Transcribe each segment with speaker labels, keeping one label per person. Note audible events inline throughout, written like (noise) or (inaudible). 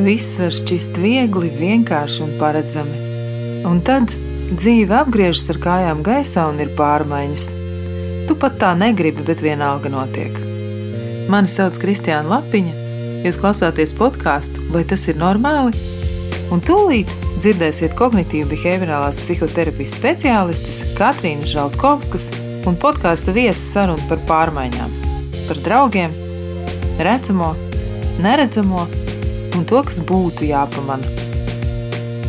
Speaker 1: Viss var šķist viegli, vienkārši un paredzami. Un tad dzīve apgriežas ar kājām gaisā un ir pārmaiņas. Tu pat tā negribi, bet vienalga notiek. Mani sauc Kristiāna Lapiņa. Jūs klausāties podkāstu, vai tas ir normāli? Un tūlīt dzirdēsiet kognitīvu behaviorālās psihoterapijas speciālistes Katrīnu Žaltkovskas un podkāstu viesu sarunu par pārmaiņām, par draugiem, redzamo, neredzamo un to, kas būtu jāpamana.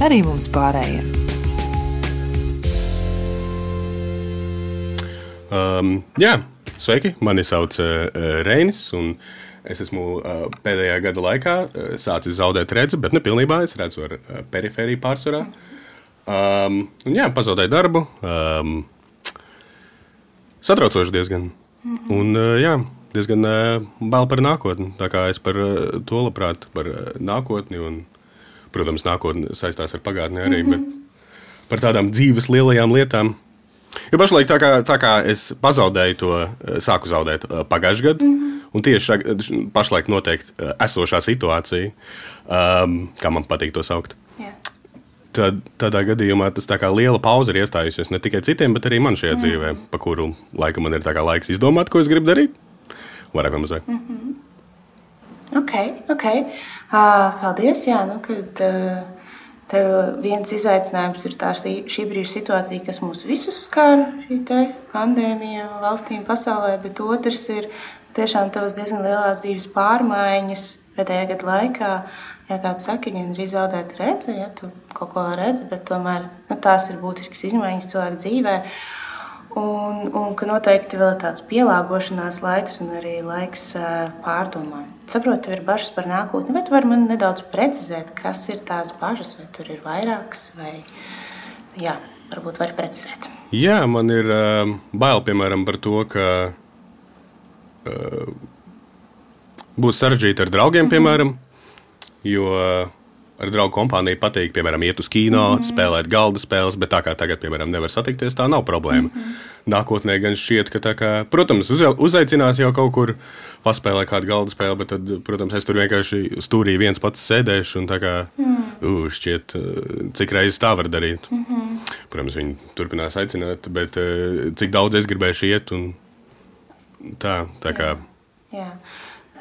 Speaker 1: Arī mums pārējiem.
Speaker 2: Um, jā, sveiki! Mani sauc uh, Reinis. Es esmu uh, pēdējā gada laikā uh, sācis zaudēt redzi, bet ne pilnībā. Es redzu ar uh, perifēriju pārsvarā. Um, un, jā, pazaudēju darbu. Um, satraucoši diezgan. Mm -hmm. Un, uh, jā, diezgan bail par nākotni. Tā kā es par to labprāt, par nākotni. Un, protams, nākotne saistās ar pagātni arī, mm -hmm. bet par tādām dzīves lielajām lietām. Jo pašlaik tā kā, tā kā es pazaudēju to, sāku zaudēt pagājušajā gadā, mm -hmm. un tieši pašlaik noteikti esošā situācija, um, kā man patīk to saukt. Yeah. Tad, tādā gadījumā tas tā kā liela pauze ir iestājusies ne tikai citiem, bet arī man šajā mm -hmm. dzīvē, pa kuru laiku man ir laiks izdomāt, ko es gribu darīt vairāk vai mazāk. Mm -hmm.
Speaker 3: Ok, ok. Uh, paldies. Jā, nu, kad, uh, Tev viens izaicinājums ir tā šī brīža situācija, kas mūs visus skar, šī pandēmija valstīm pasaulē, bet otrs ir tiešām tavas diezgan lielās dzīves pārmaiņas pēdējā gada laikā. Ja kāds saka, gan arī zaudēt redzi, ja tu kaut ko redzi, bet tomēr nu, tās ir būtiskas izmaiņas cilvēka dzīvēm. Un, un ka noteikti vēl ir tāds pielāgošanās laiks un arī laiks pārdomām. Saprotu, tev ir bažas par nākotni, bet var man nedaudz precizēt, kas ir tās bažas, vai tur ir vairākas, vai jā, varbūt var precizēt.
Speaker 2: Jā, man ir uh, bail piemēram par to, ka uh, būs sarežģīti ar draugiem, -hmm. piemēram, jo uh, ar draugu kompāniju patīk, piemēram, iet uz kino, mm -hmm. spēlēt galda spēles, bet tā kā tagad, piemēram, nevar satikties, tā nav problēma. Mm -hmm. Nākotnē gan šķiet, ka, kā, protams, uz, uzaicinās jau kaut kur paspēlēt kādu galda spēli, bet, tad, protams, es tur vienkārši stūrī viens pats sēdēšu un tā kā mm. uh, šķiet, cik reizes tā var darīt. Mm -hmm. Protams, viņi turpinās aicināt, bet cik daudz es gribēšu iet un tā, tā kā.
Speaker 3: Jā. Jā.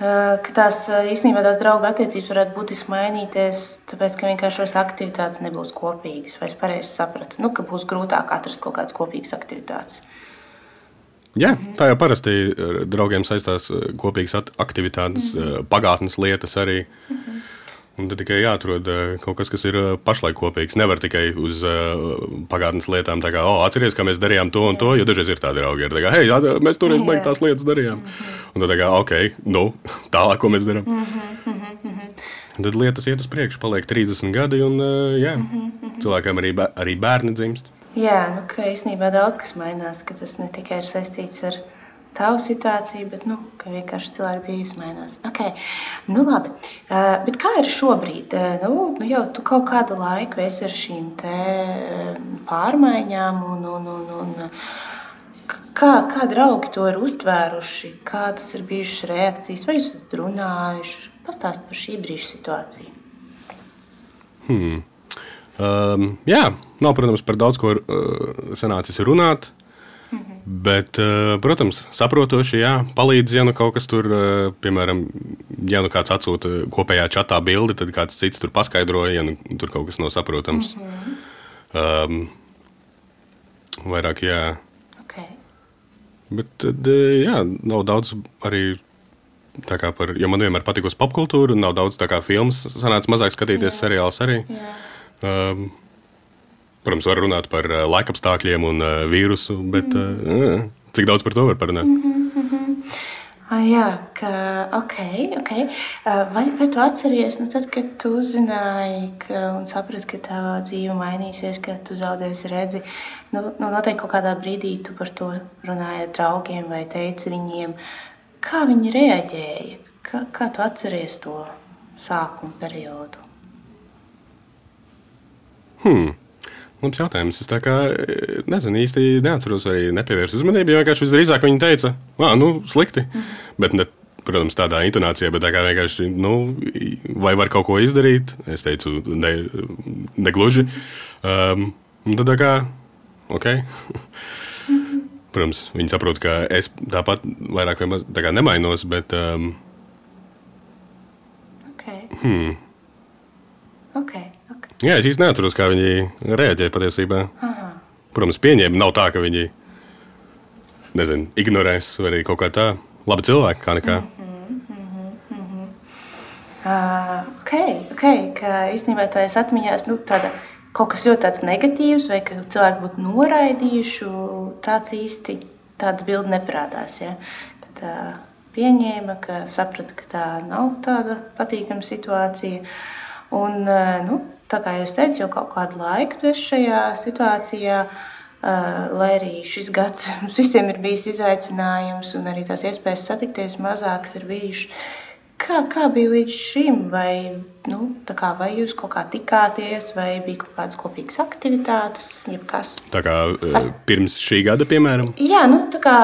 Speaker 3: Eh, ka tās eh, īstenībā tās draugu attiecības varētu būtiski mainīties, tāpēc ka vienkārši vairs aktivitātes nebūs kopīgas. Vai es pareizi sapratu, nu, ka būs grūtāk atrast kaut kādas kopīgas aktivitātes?
Speaker 2: Jā, tā jau parasti draugiem saistās eh, kopīgas aktivitātes, mm -hmm. pagātnes lietas arī. Mm -hmm. Un tad tikai jāatrod eh, kaut kas, kas ir eh, pašlaik kopīgs. Nevar tikai uz uh, pagātnes lietām, tā kā, oh, atcerieties, ka mēs darījām to un to, jo dažreiz ir tādi draugi, ka, hei, mēs toreiz baigi tās lietas darījām. Un tad, kā, ok, nu, (laughs) tālāk, ko mēs darām. Tad lietas iet uz priekšu, paliek 30 gadi, un jā, cilvēkam arī, arī bērni dzimst.
Speaker 3: Jā, nu, ka īstenībā daudz kas mainās, ka tas ne tikai ir saistīts ar viņu tavu situāciju, bet nu, vienkārši cilvēka dzīves mainās. Okay. Nu, labi. uh, bet kā ir šobrīd? Uh, nu, nu, jau tu kaut kādu laiku esi ar šīm pārmaiņām. Un, un, un, un, Kā, kā draugi to ir uztvēruši, kādas ir bijušas reakcijas, vai jūs esat runājuši? Pastāstiet par šī brīža situāciju.
Speaker 2: Hmm. Um, jā, nav, protams, par daudz ko uh, sanācis runāt. Bet, eh, protams, saprotoši, jā, palīdz, ja nu kaut kas tur, eh, piemēram, ja nu kāds atsūta kopējā čatā bildi, tad kāds cits tur paskaidroja, ja nu tur kaut kas nav saprotams. Mm -hmm. um, vairāk, jā.
Speaker 3: Okay.
Speaker 2: Bet, tad, eh, jā, nav daudz arī. Par, jo man vienmēr popkultūru, un nav daudz tā kā filmas. Sanāca mazāk skatīties jā. seriālus arī. Jā. Um, Protams, var runāt par uh, laikapstākļiem un uh, vīrusu, bet mm. cik daudz par to var parunāt? Mm -hmm.
Speaker 3: ah, jā, ka, ok, ok. Vai, vai tu atceries, nu, tad, kad tu uzzināji ka, un saprati, ka tava dzīve mainīsies, ka tu zaudēsi redzi, nu, nu, noteikti kaut kādā brīdī tu par to runāji ar draugiem vai teici viņiem, kā viņi reaģēja, kā, kā tu atceries to sākuma periodu?
Speaker 2: Hmm. Labs jautājums. Es tā kā nezinu, īsti neatceros, vai nepievērsu uzmanību. Vienkārši visdrīzāk viņi teica, ah, nu, slikti. Mm. Bet, ne, protams, tādā intonācijā, bet tā kā vienkārši, nu, vai var kaut ko izdarīt? Es teicu, ne, negluži. Um, tad tā kā, ok. (laughs) Protams, viņi saprot, ka es tāpat vairāk vai maz tā kā nemainos, bet. Um,
Speaker 3: Okay.
Speaker 2: hmm,
Speaker 3: okay.
Speaker 2: Jā, es īsti neatceros, kā viņi reaģēja patiesībā.
Speaker 3: Aha.
Speaker 2: Protams, pieņēma. Nav tā, ka viņi nezinu, ignorēs vai kaut kā tā. Labi cilvēki, kā nekā.
Speaker 3: Uh, ok, ok, ka īstenībā tā ir atmiņās nu, tāda, kaut kas ļoti negatīvs, vai ka cilvēki būtu noraidījuši, tāds īsti tāds bildi neparādās. Ja? Kad uh, pieņēma, ka saprata, ka tā nav tāda patīkama situācija. Un, uh, nu, tā kā jūs teicāt, jau kaut kādu laiku šajā situācijā. Uh, lai arī šis gads (laughs) mums visiem ir bijis izaicinājums, un arī tās iespējas satikties mazākas ir bijušas. Kā, kā bija līdz šim? Vai, nu, kā, vai jūs kaut kā tikāties, vai bija kaut kādas kopīgas aktivitātes, jebkas?
Speaker 2: Tā kā eh, pirms šī gada, piemēram.
Speaker 3: Jā, nu, tā kā.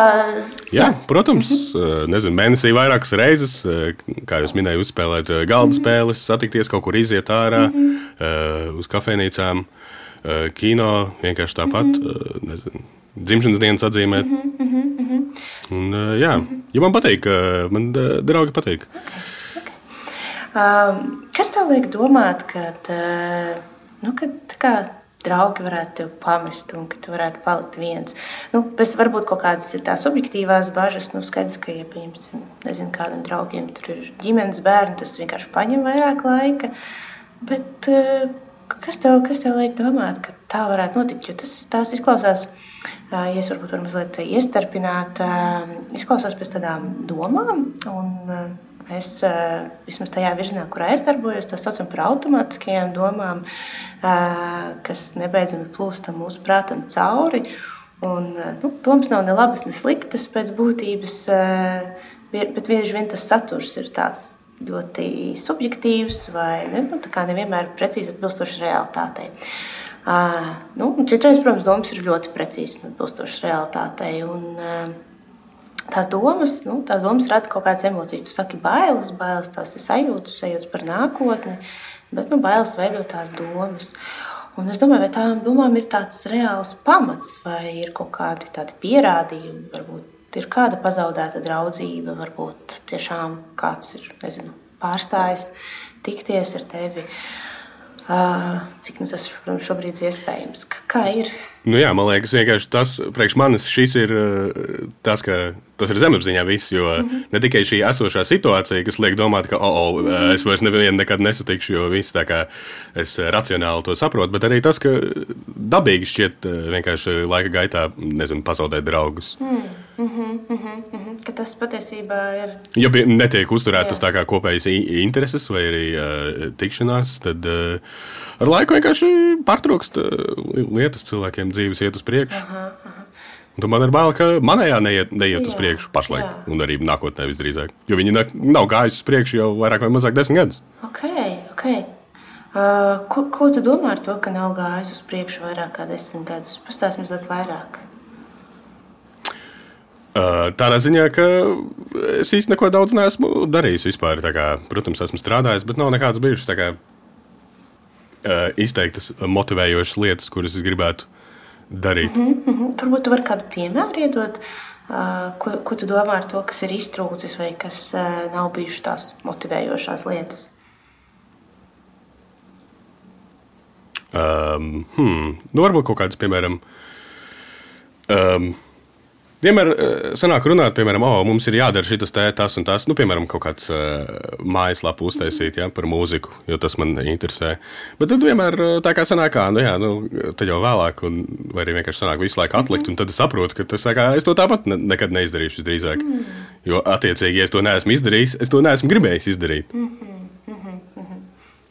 Speaker 2: Jā, protams, eh, nezinu, mēnesī vairākas reizes, eh, kā jūs minējāt, uzspēlēt galda spēles, satikties kaut kur iziet ārā, eh, uz kafejnīcām, kino, vienkārši tāpat, eh, nezinu, dzimšanas dienas atzīmēt. Un, eh, jā, ja man patīk, man draugi patīk.
Speaker 3: Um, kas tev liek domāt, ka nu, kad, kā, draugi varētu tevi pamest un ka tu varētu palikt viens? Nu, bez varbūt kaut kādas ir tās objektīvās bažas. Nu, skaidrs, ka, ja pieņemsim, nezinu, kādam draugiem tur ir ģimenes bērni, tas vienkārši paņem vairāk laika. Bet kas tev, kas tev liek domāt, ka tā varētu notikt? Jo tas tās izklausās. Ja es varbūt varu mazliet iestarpināt, izklausās pēc tādām domām. Un, Es uh, vismaz tajā virzienā, kurā es darbojos, tā saucam par automātiskajām domām, uh, kas nebeidzami plūstam mūsu prātam cauri. Un, uh, nu, domas nav ne labas, ne sliktas pēc būtības, bet bieži vien tas saturs ir tāds ļoti subjektīvs vai ne, nu, nevienmēr precīzi atbilstošs realitātei. Uh, nu, citreiz, protams, domas ir ļoti precīzi atbilstošas realitātei. Un, uh, tās domas, nu, tās domas rada kaut kādas emocijas. Tu saki, bailes, bailes tās ir sajūtas, sajūtas par nākotni, bet nu, bailes veido tās domas. Un es domāju, vai tām domām ir tāds reāls pamats, vai ir kaut kādi tādi pierādījumi, varbūt ir kāda pazaudēta draudzība, varbūt tiešām kāds ir nezinu, pārstājis tikties ar tevi. Uh, cik nu, tas šobrīd ir iespējams? Kā ir?
Speaker 2: Nu jā, man liekas, vienkārši tas priekš manis šis ir tas, ka tas ir zemapziņā viss. Jo mm -hmm. ne tikai šī esošā situācija, kas liek domāt, ka oh, oh, mm -hmm. es vairs nevienu nekad nesatikšu, jo viss tā kā es racionāli to saprotu, bet arī tas, ka dabīgi šķiet vienkārši laika gaitā nezinu, pazaudēt draugus.
Speaker 3: Mm -hmm, mm -hmm. Ka tas patiesībā ir.
Speaker 2: Ja netiek uzturētas tā kā kopējas intereses vai arī uh, tikšanās, tad uh, ar laiku vienkārši pārtrūkst uh, lietas cilvēkiem dzīves iet uz priekšu. Aha, aha. Tu man ir bail, ka manējā neiet, neiet jā, uz priekšu pašlaik, jā. un arī nākotnē visdrīzāk. Jo viņi nav gājuši uz priekšu jau vairāk vai mazāk desmit gadus.
Speaker 3: Ok, ok. Uh, ko, ko tu domā ar to, ka nav gājis uz priekšu vairāk kā desmit gadus? Pastāsti mazliet vairāk.
Speaker 2: Uh, tādā ziņā, ka es īstenībā neko daudz neesmu darījis vispār. Kā, protams, esmu strādājis, bet nav nekādas bijušas kā, uh, izteiktas motivējošas lietas, kuras es gribētu darīt.
Speaker 3: Mm -hmm, mm -hmm. Varbūt tu vari kādu piemēru iedot, uh, ko, ko tu domā ar to, kas ir iztrūcis vai kas uh, nav bijušas tās motivējošās lietas.
Speaker 2: Um, hmm, nu, varbūt kaut kādas, piemēram, um, Vienmēr uh, sanāk runāt, piemēram, oh, mums ir jādara šis, tas un tas. Nu, piemēram, kaut kāds uh, mājaslapu uztaisīt ja, par mūziku, jo tas man interesē. Bet tad vienmēr uh, tā kā sanāk, nu, jā, nu, tad jau vēlāk, un, vai arī vienkārši sanāk visu laiku atlikt, un tad es saprotu, ka tas, kā, es to tāpat ne, nekad neizdarīšu drīzāk. Mm. Jo, attiecīgi, ja es to neesmu izdarījis, es to neesmu gribējis izdarīt. Mm -hmm.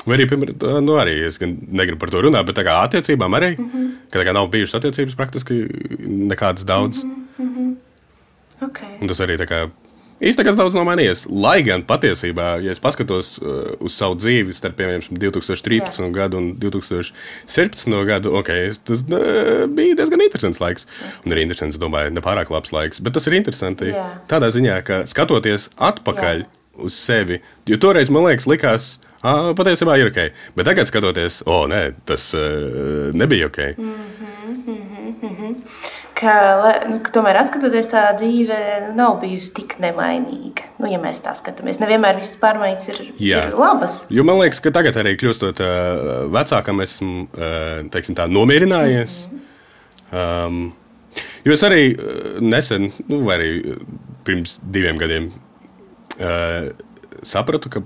Speaker 2: Vai arī, piemēram, nu arī es negribu par to runāt, bet tā kā attiecībām arī, mm -hmm. ka tā kā nav bijušas attiecības praktiski nekādas daudz. Mm -hmm.
Speaker 3: Okay.
Speaker 2: Un tas arī kā, īstenībā daudz nav mainījies. Lai gan patiesībā, ja es paskatos uh, uz savu dzīvi starp piemēram 2013. Jā. gadu un 2017. gadu, okay, tas uh, bija diezgan interesants laiks. Un arī interesants, domāju, ne pārāk labs laiks. Bet tas ir interesanti Jā. tādā ziņā, ka skatoties atpakaļ Jā. uz sevi, jo toreiz man liekas, likās, ah, patiesībā ir ok. Bet tagad skatoties, o, oh, nē, tas uh, nebija ok. Mm -hmm, mm -hmm,
Speaker 3: mm -hmm. Ka, nu, ka tomēr, skatoties, tā dzīve nu, nav bijusi tik nemainīga. Nu, ja mēs tā skatāmies, nevienmēr visas pārmaiņas ir, Jā. ir labas.
Speaker 2: Jo man liekas, ka tagad arī kļūstot uh, vecākam, esmu uh, teiksim, tā, nomierinājies. Mm -hmm. um, jo es arī uh, nesen, nu, vai arī pirms diviem gadiem, uh, sapratu, ka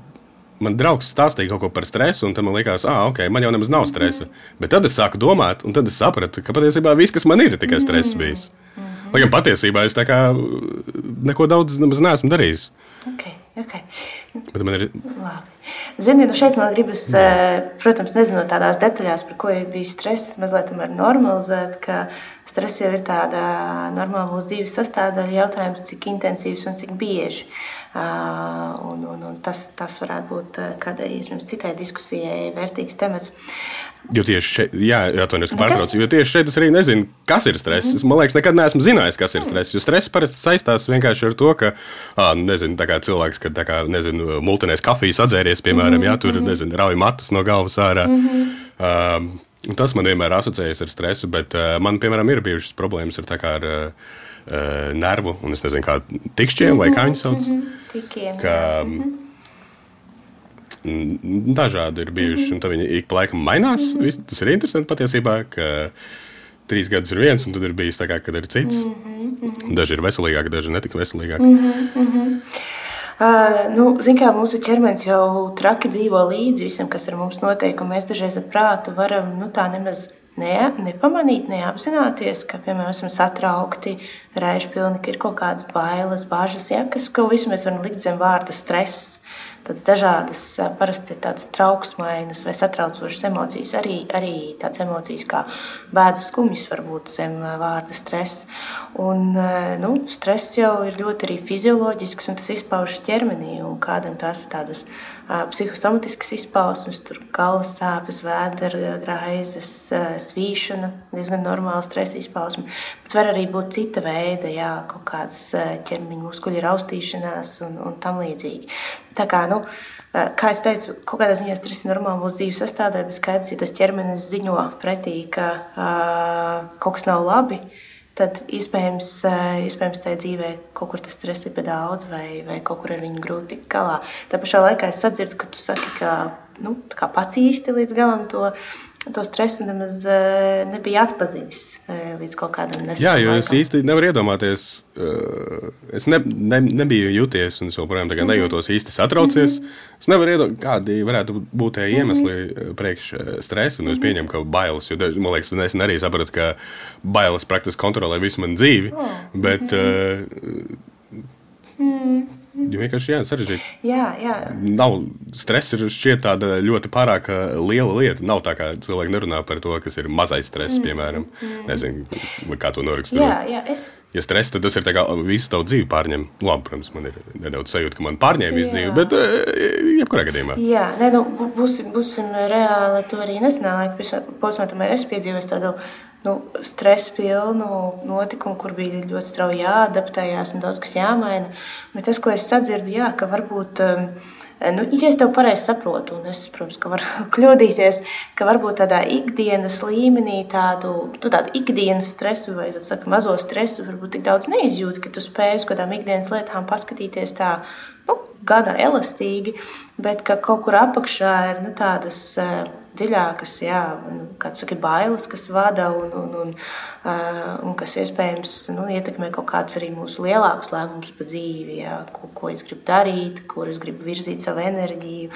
Speaker 2: man draugs stāstīja kaut ko par stresu, un man liekas, ah, ok, man jau nemaz nav stresa. Mm -hmm. Bet tad es sāku domāt, un tad es sapratu, ka patiesībā viss, kas man ir, ir tikai stress bijis. Mm -hmm. Lai gan patiesībā es kā, neko daudz neesmu darījis.
Speaker 3: Okay, okay.
Speaker 2: Bet man ir.
Speaker 3: Labi. Zini, nu šeit man gribas, Jā. Eh, protams, nezinot tādās detaļās, par ko ir bijis stress, mazliet normalizēt, ka stress jau ir tāda normāla mūsu dzīves sastāvdaļa. Jautājums, cik intensīvs un cik bieži. Uh, Un, un, un tas, tas varētu būt kādai citai diskusijai vērtīgs temats.
Speaker 2: Jo tieši šeit, jā, atvainojos, ka pārtraucu, jo tieši šeit es arī nezinu, kas ir stress. Mm. Man liekas, nekad neesmu zinājis, kas ir stress. Jo stress parasti saistās vienkārši ar to, ka, à, nezinu, tā kā cilvēks, kad, kā, nezinu, multinēs kafijas atzēries, piemēram, mm -hmm. jā, tur, mhm. nezinu, rauj matus no galvas ārā. Mm -hmm. um, tas man vienmēr asociējas ar stresu, bet uh, man, piemēram, ir bijušas problēmas ar, kā, ar uh, nervu, un es nezinu, kā tikšķiem vai kā viņi sauc. Mm -hmm.
Speaker 3: Tikiem, ka.
Speaker 2: Dažādi ir bijuši, mm -hmm. un tad viņi ik pa laikam mainās. Mm -hmm. Tas ir interesanti patiesībā, ka trīs gadus ir viens, un tad ir bijis tā, kā, kad ir cits. Mm -hmm. Daži ir veselīgāki, daži netik veselīgāki.
Speaker 3: Mm -hmm. Uh, nu, kā, mūsu ķermenis jau traki dzīvo līdzi visam, kas ar mums notiek, mēs dažreiz ar prātu varam nu, tā nemaz ne, nepamanīt, neapzināties, ka, piemēram, esam satraukti, raišpilni, ka ir kaut kādas bailes, bāžas, ja, kas, ko visu mēs varam likt zem vārda stress tādas dažādas, parasti tādas trauksmainas vai satraucošas emocijas, arī, arī tādas emocijas kā bēdas skumjas, var būt zem vārda stress. Un, nu, stress jau ir ļoti arī fizioloģisks, un tas izpaužas ķermenī, un kādam tās ir tādas psihosomatiskas izpausmes, galvas sāpes, vēdera graizes, svīšana, diezgan normāla stresa izpausme. Bet var arī būt cita veida, jā, kaut kādas ķermeņa muskuļu raustīšanās un, un tam līdzīgi. Tā kā, nu, kā es teicu, kaut kādā ziņā stress ir normāli mūsu dzīves sastāvdaļa, bet skaidrs, ja tas ķermenis ziņo pretī, ka uh, kaut kas nav labi, tad iespējams, iespējams tajā dzīvē kaut kur tas stress ir par daudz, vai, vai kaut kur ar viņu grūti tikt galā. Tā pašā laikā es sadzirdu, ka tu saki, ka nu, pats īsti līdz galam to to stresu nemaz eh, nebija atpazinis eh, līdz kaut kādam nesenam.
Speaker 2: Jā, jo laikam. es īsti nevaru iedomāties, eh, es ne, ne, nebiju jūties, un es joprojām mm -hmm. nejūtos īsti satraucies. Mm -hmm. Es nevaru iedomāties, kādi varētu būt tie iemesli mm -hmm. priekš stresa. Nu, es pieņemu, ka bailes, jo man liekas, es arī sapratu, ka bailes praktiski kontrolē visu manu dzīvi. Oh. Bet, mm -hmm. uh, mm. Jo vienkārši jā, sarežģīti.
Speaker 3: Jā, jā.
Speaker 2: Nav stress, ir šķiet tāda ļoti pārāk liela lieta. Nav tā, kā cilvēki nerunā par to, kas ir mazais stress, mm. piemēram. Mm. Nezinu, kā to noraksturot.
Speaker 3: Jā, jā, es...
Speaker 2: Ja stress, tad tas ir kā visu tavu dzīvi pārņem. Labi, protams, man ir nedaudz sajūta, ka man pārņēma visu dzīvi, bet jebkurā gadījumā.
Speaker 3: Jā, ne, nu, būsim, būsim reāli. To arī nesenā laika posmā tomēr es piedzīvoju tādu nu, stresa pilnu notikumu, kur bija ļoti strauji jāadaptējas un daudz kas jāmaina. Bet tas, ko es sadzirdu, jā, ka varbūt. Um, nu, ja es tev pareizi saprotu, un es, protams, ka varu (laughs) kļūdīties, ka varbūt tādā ikdienas līmenī tādu, tu tādu ikdienas stresu vai saka, mazo stresu varbūt tik daudz neizjūti, ka tu spēj uz kādām ikdienas lietām paskatīties tā, nu, gana elastīgi, bet ka kaut kur apakšā ir nu, tādas uh, dziļākas, jā, kā saka, bailes, kas vada un, un, un, un kas iespējams nu, ietekmē kaut kāds arī mūsu lielākus lēmumus par dzīvi, jā, ko, ko es gribu darīt, kur es gribu virzīt savu enerģiju,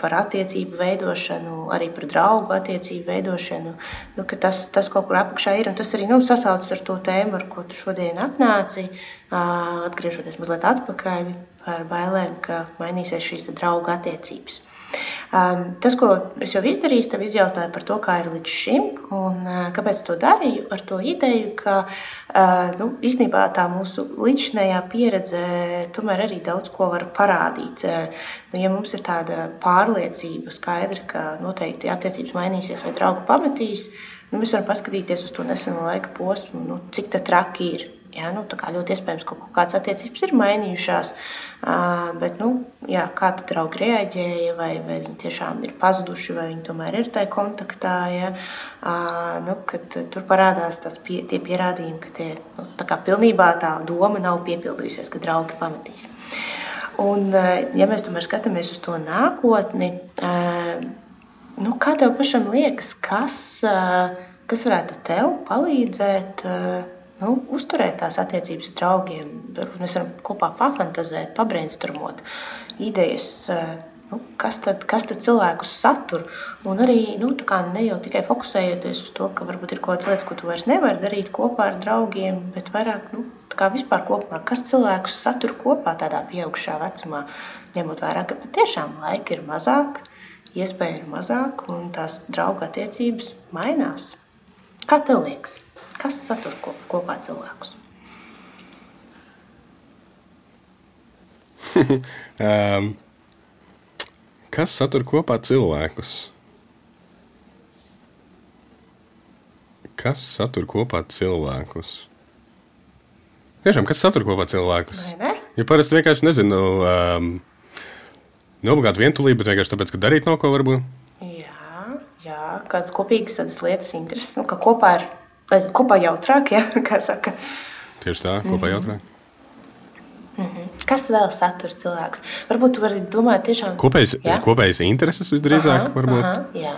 Speaker 3: par attiecību veidošanu, arī par draugu attiecību veidošanu. Nu, tas, tas kaut kur apakšā ir un tas arī nu, sasaucas ar to tēmu, ar ko tu šodien atnāci, atgriežoties mazliet atpakaļ par bailēm, ka mainīsies šīs draugu attiecības. Um, tas, ko es jau izdarīju, tev izjautāju par to, kā ir līdz šim un uh, kāpēc to darīju, ar to ideju, ka uh, nu, īstenībā tā mūsu līdzinējā pieredze tomēr arī daudz ko var parādīt. Uh, nu, ja mums ir tāda pārliecība skaidra, ka noteikti attiecības mainīsies vai draugi pametīs, nu, mēs varam paskatīties uz to neseno laika posmu, nu, cik tā traki ir. Jā, nu, ļoti iespējams, ka kaut kādas attiecības ir mainījušās, bet nu, jā, kā tad draugi reaģēja, vai, vai viņi tiešām ir pazuduši, vai viņi tomēr ir tajā kontaktā. Ja? Nu, tur parādās pie, tie pierādījumi, ka tie, nu, tā pilnībā tā doma nav piepildījusies, ka draugi pamatīs. Un, ja mēs tomēr skatāmies uz to nākotni, nu, kā tev pašam liekas, kas, kas varētu tev palīdzēt? Nu, uzturēt tās attiecības ar draugiem. Mēs varam kopā pafantāzēt, pabrainsturmot idejas. Eh, nu, kas, tad, kas tad cilvēkus satur? Un arī nu, ne jau tikai fokusējoties uz to, ka varbūt ir kaut kādas lietas, ko tu vairs nevari darīt kopā ar draugiem, bet vairāk nu, vispār kopumā, kas cilvēkus satur kopā tādā pieaugušā vecumā, ņemot vērā, ka patiešām laika ir mazāk, iespēja ir mazāk un tās draugu attiecības mainās. Kā tev liekas? Kas satur kopā cilvēkus? (laughs)
Speaker 2: um, kas satur kopā cilvēkus? Kas satur kopā cilvēkus? Tiešām, kas satur kopā cilvēkus?
Speaker 3: Ne?
Speaker 2: Ja parasti vienkārši nezinu, um, neobligāti vientulība, bet vienkārši tāpēc, ka darīt nav ko varbūt.
Speaker 3: Jā, jā kādas kopīgas lietas, intereses, nu, ka kopā ir kopā jautrāk, ja, (laughs) kā saka.
Speaker 2: Tieši tā, kopā mm -hmm. jautrāk.
Speaker 3: Mm -hmm. Kas vēl satur cilvēkus? Varbūt tu vari domāt, tiešām
Speaker 2: kopējas, ja? kopējas intereses visdrīzāk.
Speaker 3: Aha,
Speaker 2: varbūt.
Speaker 3: aha, jā.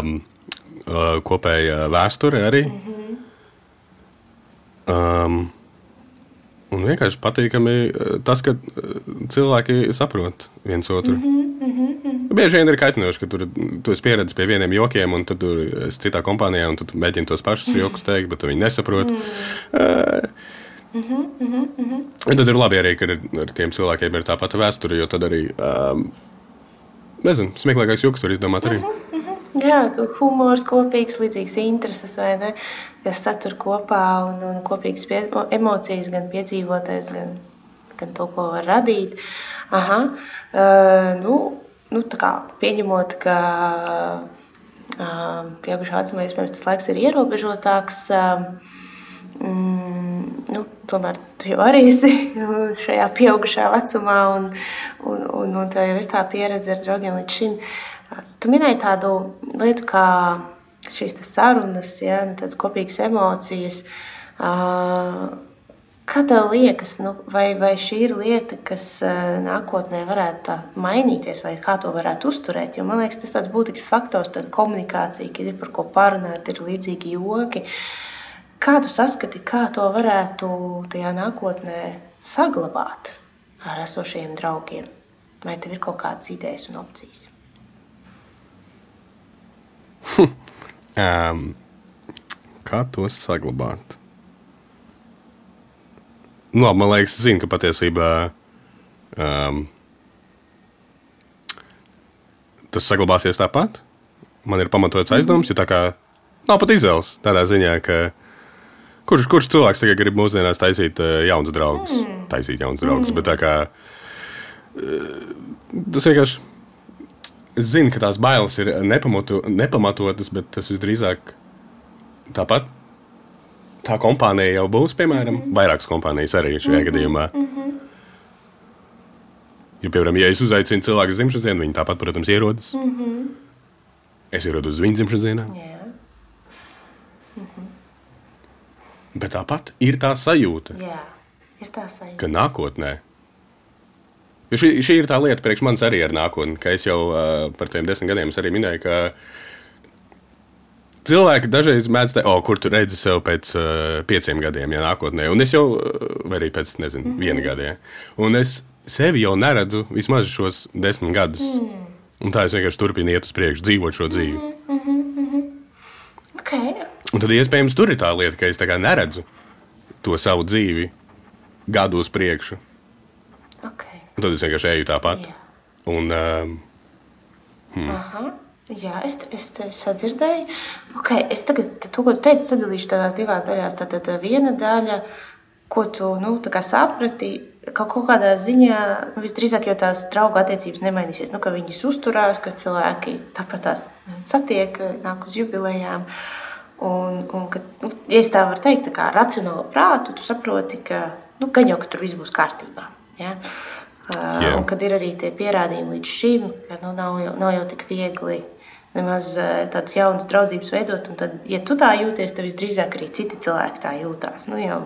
Speaker 3: um,
Speaker 2: uh, kopēja vēsture arī. Mm -hmm. um, un vienkārši patīkami uh, tas, ka uh, cilvēki saprot viens otru. Mm -hmm. Bieži vien ir kaitinoši, ka tur tu esi pieredzējis pie vieniem jokiem, un tad tur esi citā kompānijā, un tu mēģini tos pašus joks teikt, bet viņi nesaprot. Mm. Uh, Mm -hmm, mm -hmm. Tad ir labi arī, ka ar, ar tiem cilvēkiem ir tā pati vēsture, jo tad arī, um, nezinu, smieklīgāks joks var izdomāt arī. Mm -hmm,
Speaker 3: mm -hmm. Jā, humors, kopīgs, līdzīgs intereses, ne? Kas satur kopā un, un kopīgas pie, emocijas, gan piedzīvotais, gan, gan to, ko var radīt. Aha, uh, nu, nu, pieņemot, ka uh, pieaugušā vecumā iespējams tas laiks ir ierobežotāks. Uh, mm, nu, tomēr tu jau arī esi (laughs) šajā pieaugušā vecumā, un, un, un, un tev jau ir tā pieredze ar draugiem līdz šim. Tu minēji tādu lietu, kā šīs sarunas, ja, tādas kopīgas emocijas. Kā tev liekas, nu, vai, vai šī ir lieta, kas nākotnē varētu mainīties, vai kā to varētu uzturēt? Jo man liekas, tas ir būtisks faktors, tad komunikācija, kad ir par ko parunāt, ir līdzīgi joki. Kā tu saskati, kā to varētu tajā nākotnē saglabāt ar esošiem draugiem? Vai tev ir kaut kādas idejas un opcijas? (laughs)
Speaker 2: um, kā to saglabāt? Nu, labi, man liekas, zinu, ka patiesībā um, tas saglabāsies tāpat. Man ir pamatots aizdoms, jo tā kā nav pat izvēles tādā ziņā, ka kurš, kurš cilvēks tagad grib mūsdienās taisīt uh, jaunas draugus, mm. taisīt jaunas draugus, mm. bet tā kā uh, tas vienkārši. Es zinu, ka tās bailes ir nepamatu, nepamatotas, bet tas visdrīzāk tāpat tā kompānija jau būs, piemēram, mm -hmm. vairākas kompānijas arī šajā mm -hmm. gadījumā. Mm -hmm. Jo, piemēram, ja es uzaicinu cilvēku uz dzimšanas dienu, viņi tāpat, protams, ierodas. Mm -hmm. Es ierodos uz viņu dzimšanas dienā.
Speaker 3: Yeah.
Speaker 2: Mm -hmm. Bet tāpat ir tā sajūta,
Speaker 3: Jā, ir tā sajūta.
Speaker 2: ka nākotnē. Jo šī, šī ir tā lieta, priekš manis arī ar nākotni, ka es jau uh, par tiem desmit gadiem arī minēju, ka cilvēki dažreiz mēdz teikt, oh, kur tu redzi sev pēc uh, pieciem gadiem, ja nākotnē. Un es jau, vai arī pēc, nezinu, mm -hmm. viena gada. Ja. Un es sevi jau neredzu vismaz šos desmit gadus. Mm. Un tā es vienkārši turpinu iet uz priekšu, dzīvot šo dzīvi. Mm -hmm, mm -hmm.
Speaker 3: Okay.
Speaker 2: Un tad iespējams tur ir tā lieta, ka es neredzu to savu dzīvi gadu uz priekšu. Un tad es vienkārši eju tāpat. Yeah. Un, um,
Speaker 3: Hmm. Aha. Jā, es, es tevi sadzirdēju. Okay, es tagad to, ko tu teici, sadalīšu tādās divās daļās. Tad viena daļa, ko tu nu, saprati, kaut, kaut kādā ziņā, nu, visdrīzāk jau tās draugu attiecības nemainīsies. Nu, ka viņas uzturās, ka cilvēki tāpat tās satiek, nāk uz jubilejām. Un, un ka, nu, ja es tā varu teikt, tā kā racionāli prātu, tu saproti, ka nu, jau ka tur viss būs kārtībā. Ja? Yeah. Un kad ir arī tie pierādījumi līdz šim, ka nu, nav, jau, nav jau tik viegli nemaz tādas jaunas draudzības veidot. Tad, ja tu tā jūties, tad visdrīzāk arī citi cilvēki tā jūtās. Nu, jau,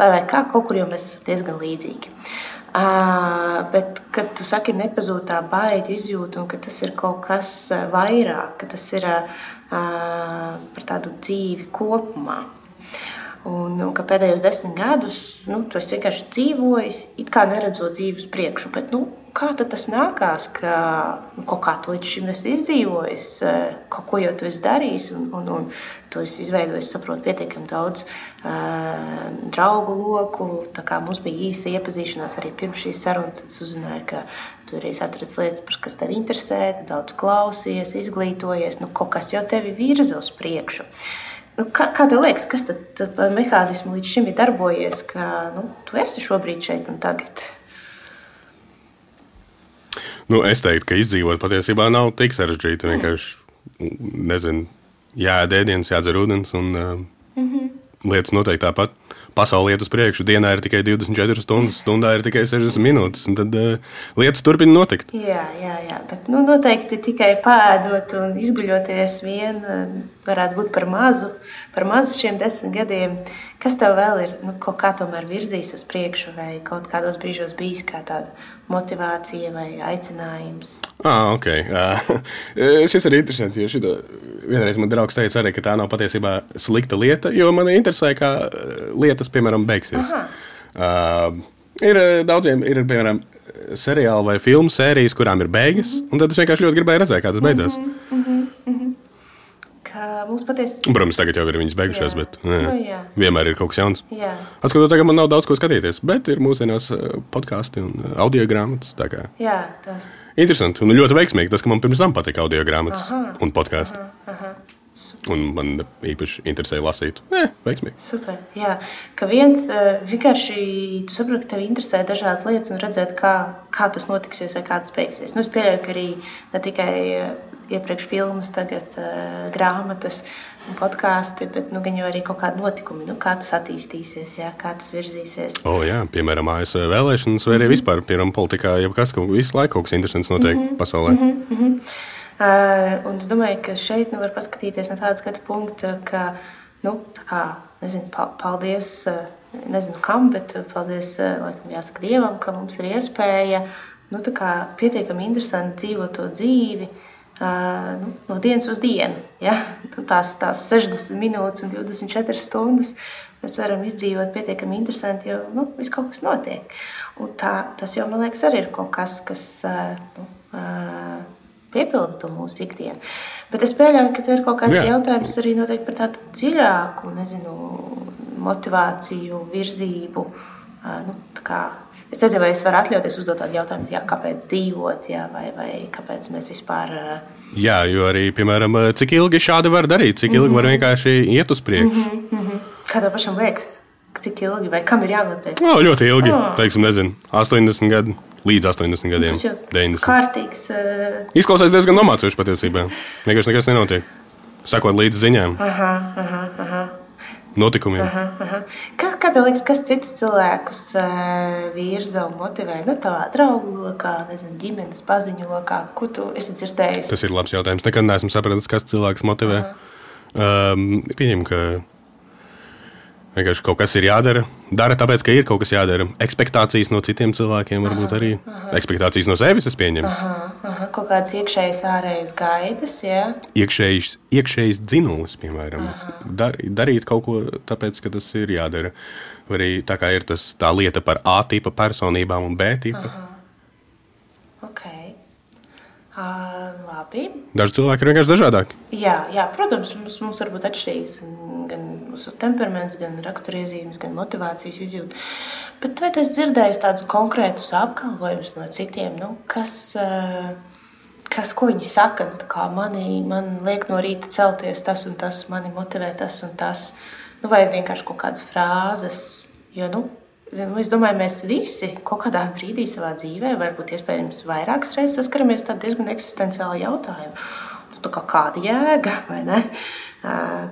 Speaker 3: lai vai kā, kaut kur jau mēs esam diezgan līdzīgi. Uh, bet, kad tu saki, nepazūd tā baila izjūta, un ka tas ir kaut kas vairāk, ka tas ir uh, par tādu dzīvi kopumā. Un, un ka pēdējos desmit gadus nu, tu vienkārši dzīvoji, it kā neredzot dzīvi uz priekšu. Bet, nu, kā tas nākās, ka nu, kaut kā tu līdz šim esi izdzīvojis, eh, kaut ko jau tu esi darījis, un, un, un tu esi izveidojis, saprotu, pietiekami daudz uh, draugu loku. Mums bija īsa iepazīšanās arī pirms šīs sarunas. Es uzzināju, ka tu arī atradi lietas, kas tev interesē, daudz klausies, izglītojies, nu, kaut kas jau tevi virza uz priekšu. Nu, kā, kā tev liekas, kas tad, tad par mehānismu līdz šim ir darbojies, ka nu, tu esi šobrīd šeit un tagad?
Speaker 2: Nu, es teiktu, ka izdzīvot patiesībā nav tik sarežģīti. Mm. Vienkārši, nezinu, jāēd ēdienas, jādzer ūdens un uh, mm -hmm. lietas noteikti tāpat pasaule iet uz priekšu. Dienā ir tikai 24 stundas, stundā ir tikai 60 minūtes. Tad uh, lietas turpina notikt.
Speaker 3: Jā, jā, jā. bet nu, noteikti tikai pēdot un izguļoties vien varētu būt par mazu, par mazu šiem desmit gadiem. Kas tev vēl ir nu, kaut kā tomēr virzījis uz priekšu, vai kaut kādos brīžos bijis kā tāda motivācija vai aicinājums?
Speaker 2: Ah, ok. Uh, (laughs) šis ir interesants, jo šito vienreiz man draugs teica arī, ka tā nav patiesībā slikta lieta, jo man interesē, kā lietas, piemēram, beigsies. Aha. Uh, ir daudziem, ir, piemēram, seriāli vai filmu sērijas, kurām ir beigas, -hmm. un tad es vienkārši ļoti gribēju redzēt, kā tas beidzās. Mm -hmm, mm -hmm
Speaker 3: mums patiesi.
Speaker 2: Protams, tagad jau ir viņas beigušās, jā. bet jā, nu, jā. vienmēr ir kaut kas jauns.
Speaker 3: Atskatoties,
Speaker 2: tagad man nav daudz ko skatīties, bet ir mūsdienās eh, podkāsti un eh, audio grāmatas.
Speaker 3: Jā, tas
Speaker 2: ir interesanti un ļoti veiksmīgi. Tas, ka man pirms tam patika audio grāmatas aha, un. Super. Un man īpaši interesēja lasīt. Nē, veiksmīgi.
Speaker 3: Super. Jā, ka viens eh, vienkārši tu saproti, ka tev interesē dažādas lietas un redzēt, kā, kā tas notiksies vai kā tas beigsies. Nu, es pieļauju, ka arī ne tikai iepriekš filmas, tagad uh, grāmatas un podkāsti, bet nu, gan jau arī kaut kādi notikumi, nu, kā tas attīstīsies, jā, kā tas virzīsies.
Speaker 2: O, jā, piemēram, ASV vēlēšanas vai arī mm -hmm. vispār, piemēram, politikā, jau kas, ka visu laiku kaut kas interesants notiek mm -hmm. pasaulē. Mm -hmm.
Speaker 3: uh, un es domāju, ka šeit nu, var paskatīties no tāda skatu punkta, ka, nu, tā kā, nezinu, paldies, nezinu kam, bet paldies, laikam, jāsaka Dievam, ka mums ir iespēja, nu, tā kā pietiekami interesanti dzīvot to dzīvi, nu, no dienas uz dienu. Ja? Nu, tās, tās 60 minūtes un 24 stundas mēs varam izdzīvot pietiekami interesanti, jo nu, viss kaut kas notiek. Un tā, tas jau, man liekas, arī ir kaut kas, kas nu, piepilda to mūsu ikdienu. Bet es pieļauju, ka tas ir kaut kāds Jā. jautājums arī par tādu dziļāku nezinu, motivāciju, virzību. Nu, Es nezinu, vai es varu atļauties uzdot tādu jautājumu, jā, kāpēc dzīvot, jā, vai, vai kāpēc mēs vispār.
Speaker 2: Jā, jo arī, piemēram, cik ilgi šādi var darīt, cik ilgi mm -hmm. var mhm. vienkārši iet uz priekšu. Mm
Speaker 3: -hmm. Kā tev pašam liekas, cik ilgi vai kam ir jānotiek?
Speaker 2: No, ļoti ilgi, oh. teiksim, nezinu, 80 gadi. Līdz 80 gadiem. Tas
Speaker 3: jau ir kārtīgs. Uh...
Speaker 2: Izklausās diezgan nomācoši patiesībā. Vienkārši nekas nenotiek. Sakot līdzi ziņām.
Speaker 3: Aha, aha, aha
Speaker 2: notikumiem. Aha,
Speaker 3: aha. Kā, kā tev liekas, kas citus cilvēkus uh, virza un motivē? Nu, tavā draugu lokā, nezinu, ģimenes paziņu lokā, ko tu esi dzirdējis?
Speaker 2: Tas ir labs jautājums. Nekad neesmu sapratis, kas cilvēks motivē. Um, Pieņem, ka Vienkārši kaut kas ir jādara. Dara tāpēc, ka ir kaut kas jādara. Expectācijas no citiem cilvēkiem varbūt arī. Aha. Expectācijas no sevis, es pieņemu.
Speaker 3: Aha, aha. Kaut kādas iekšējas, ārējas gaidas, jā.
Speaker 2: Iekšējs, iekšējs dzinulis, piemēram. Dar, darīt kaut ko tāpēc, ka tas ir jādara. Arī tā kā ir tas, tā lieta par A tipa personībām un B tipa.
Speaker 3: Aha. Labi.
Speaker 2: Daži cilvēki ir vienkārši dažādāki.
Speaker 3: Jā, jā protams, mums, mums var būt atšķirīgs gan mūsu temperaments, gan raksturiezīmes, gan motivācijas izjūta. Bet vai tas dzirdējis tādus konkrētus apgalvojumus no citiem, nu, kas, kas, ko viņi saka. Nu, mani, man liek no rīta celties tas un tas, mani motivē tas un tas. Nu, vai vienkārši kaut kādas frāzes. Jo, nu, Es domāju, mēs visi kaut kādā brīdī savā dzīvē, varbūt iespējams vairākas reizes saskaramies ar diezgan eksistenciālu jautājumu. Nu, kā kāda jēga vai ne?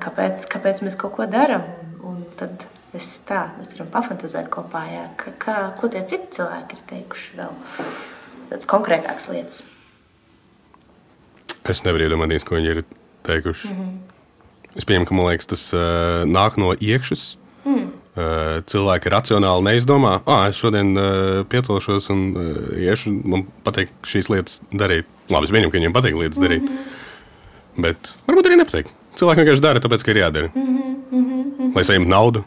Speaker 3: Kāpēc, kāpēc mēs kaut ko darām? Un tad es tā, mēs varam pafantazēt kopā, jā, ka, kā, ko tie citi cilvēki ir teikuši vēl. Tādas konkrētākas lietas.
Speaker 2: Es nevaru iedomāties, ko viņi ir teikuši. Mm -hmm. Es pieņemu, ka liekas, tas uh, nāk no iekšas. Mm. Uh, cilvēki racionāli neizdomā, ah, es šodien uh, piecelšos un uh, iešu, man patīk šīs lietas darīt. Labi, es pieņemu, ka viņiem patīk lietas darīt. Mm -hmm. Bet varbūt arī nepatīk. Cilvēki vienkārši dara, tāpēc, ka ir jādara. Mm -hmm. Lai saņemtu naudu.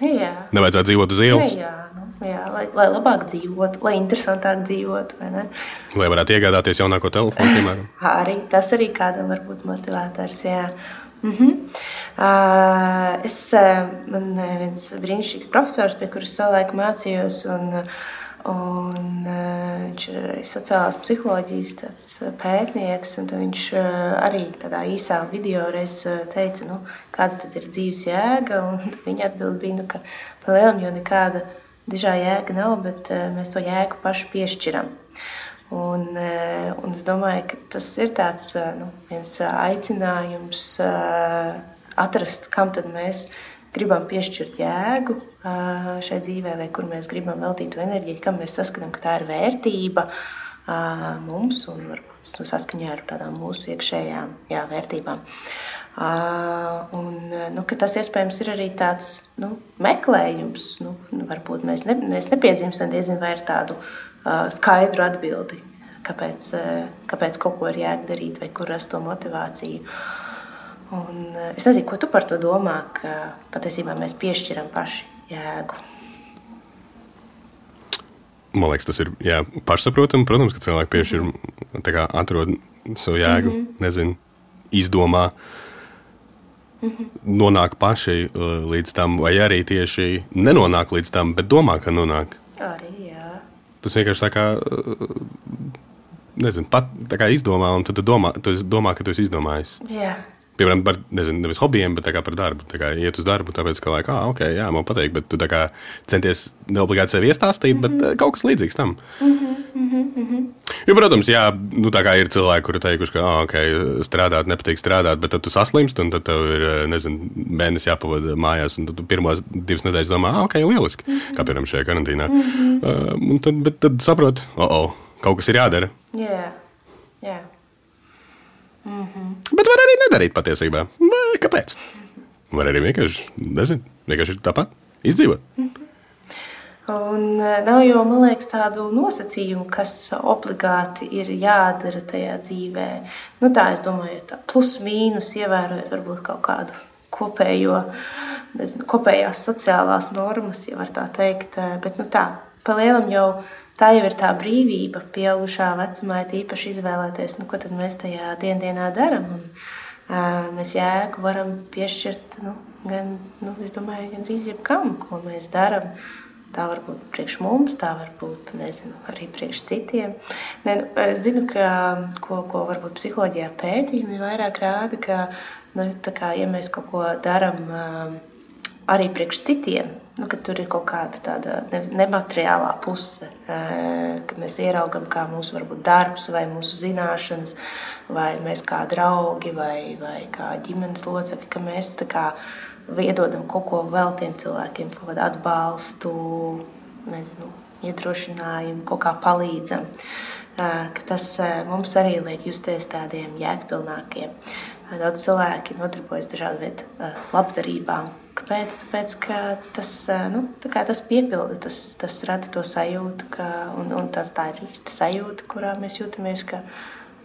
Speaker 3: Jā.
Speaker 2: Nevajadzētu dzīvot uz ielas.
Speaker 3: Jā, Jā, lai, lai labāk dzīvotu, lai interesantāk dzīvotu.
Speaker 2: Lai varētu iegādāties jaunāko telefonu, piemēram.
Speaker 3: arī tas arī kādam var būt motivators. Jā. Mm -hmm. uh, es, man viens brīnišķīgs profesors, pie kuras savulaik mācījos, un, un uh, viņš ir sociālās psiholoģijas pētnieks. Viņš uh, arī tādā īsā video reiz teica, nu, kāda tad ir dzīves jēga. Viņa atbild bija, nu, ka palielam jau nekāda dižā jēga nav, bet eh, mēs to jēgu paši piešķiram. Un, eh, un es domāju, ka tas ir tāds, eh, nu, viens aicinājums atrast, kam tad mēs gribam piešķirt jēgu šai dzīvē, vai kur mēs gribam veltīt enerģiju, kam mēs saskatām, ka tā ir vērtība mums un varbūt nu, saskaņā ar tādām mūsu iekšējām jā, vērtībām. Un, nu, tas iespējams ir arī tāds nu, meklējums. Nu, varbūt mēs, ne, mēs nepiedzimstam diezgan vai ar tādu uh, skaidru atbildi, kāpēc, kāpēc kaut ko ir jādarīt vai kur rast to motivāciju. Un, es nezinu, ko tu par to domā, ka patiesībā mēs piešķiram paši jēgu.
Speaker 2: Man liekas, tas ir jā, pašsaprotami. Protams, ka cilvēki piešķir, mm -hmm. atrod savu jēgu, mm -hmm. nezinu, izdomā. Uh, nonāk paši līdz tam, vai arī tieši nenonāk līdz tam, bet domā, ka nonāk.
Speaker 3: Arī.
Speaker 2: Tas vienkārši tā kā, uh, nezinu, pat tā kā izdomā, un tu domā, tu domā ka tu esi izdomājis.
Speaker 3: Jā
Speaker 2: piemēram, par nezinu, nevis hobijiem, bet par darbu. Tā kā iet uz darbu, tāpēc, ka, like, ah, ok, jā, man patīk, bet tu kā, centies neobligāti sevi iestāstīt, mm -hmm. bet mhm. kaut kas līdzīgs tam. Mm -hmm, mm -hmm. Jo, protams, jā, nu, ir cilvēki, kuri teikuši, ka, ah, ok, strādāt, nepatīk strādāt, bet tad tu saslimst, un tad tev ir, nezinu, mēnesis jāpavada mājās, un tad tu pirmās divas nedēļas domā, ah, ok, lieliski, mm -hmm. kā piemēram šajā karantīnā. Mm -hmm. uh, un tad, bet tad saproti, oh, oh, kaut kas ir jādara.
Speaker 3: Jā, yeah. Yeah.
Speaker 2: Mm -hmm. Bet var arī nedarīt patiesībā. Kāpēc? Var arī vienkārši, nezinu, vienkārši tāpat izdzīvot. Mm -hmm.
Speaker 3: Un e, nav jau, man liekas, tādu nosacījumu, kas obligāti ir jādara tajā dzīvē. Nu, tā es domāju, tā plus mīnus ievērojot varbūt kaut kādu kopējo, nezinu, kopējās sociālās normas, ja var tā teikt. E, bet nu, tā, pa lielam jau tā jau ir tā brīvība, pieaugušā vecumā, īpaši izvēlēties, nu, ko mēs tajā dienā darām. Uh, mēs jēgu varam piešķirt nu, gan, nu, domāju, gan arī jebkam, ko mēs darām. Tā var būt priekš mums, tā var būt nezinu, arī priekš citiem. Ne, nu, es zinu, ka ko, ko varbūt psiholoģijā pētījumi vairāk rāda, ka, nu, kā, ja mēs kaut ko darām arī priekš citiem, nu, ka tur ir kaut kāda tāda nemateriālā puse, kad mēs ieraugām, kā mūsu varbūt, darbs, vai mūsu zināšanas, vai mēs kā draugi, vai, vai kā ģimenes locekļi, ka mēs kā, iedodam kaut ko vēl tiem cilvēkiem, kaut kādu atbalstu, nezinu, iedrošinājumu, kaut kā palīdzam. Tas mums arī liek justies tādiem jēgpilnākiem. Daudz cilvēki nodarbojas dažādu veidu labdarībām, Kāpēc? Tāpēc, ka tas, nu, tas piepilda, tas, tas rada to sajūtu, ka, un, un tas, tā ir īsta sajūta, kurā mēs jūtamies, ka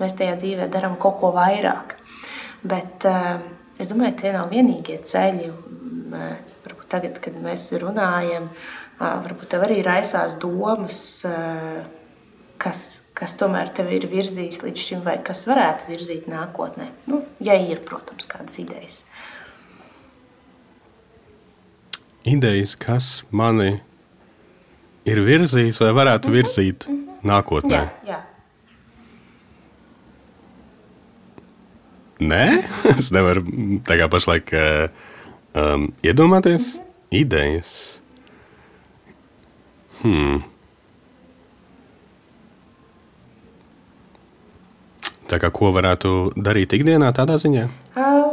Speaker 3: mēs tajā dzīvē darām kaut ko vairāk. Bet es domāju, tie nav vienīgie ceļi. Varbūt tagad, kad mēs runājam, varbūt tev arī raisās domas, kas, kas tomēr tevi ir virzījis līdz šim, vai kas varētu virzīt nākotnē. Nu, ja ir, protams, kādas idejas.
Speaker 2: Idejas, kas mani ir virzījis vai varētu virzīt mm -hmm. nākotnē.
Speaker 3: Jā, jā.
Speaker 2: Nē, (laughs) es nevaru kā pašlaik uh, um, iedomāties mm -hmm. idejas. Hmm. Tā kā ko varētu darīt ikdienā tādā ziņā?
Speaker 3: Uh,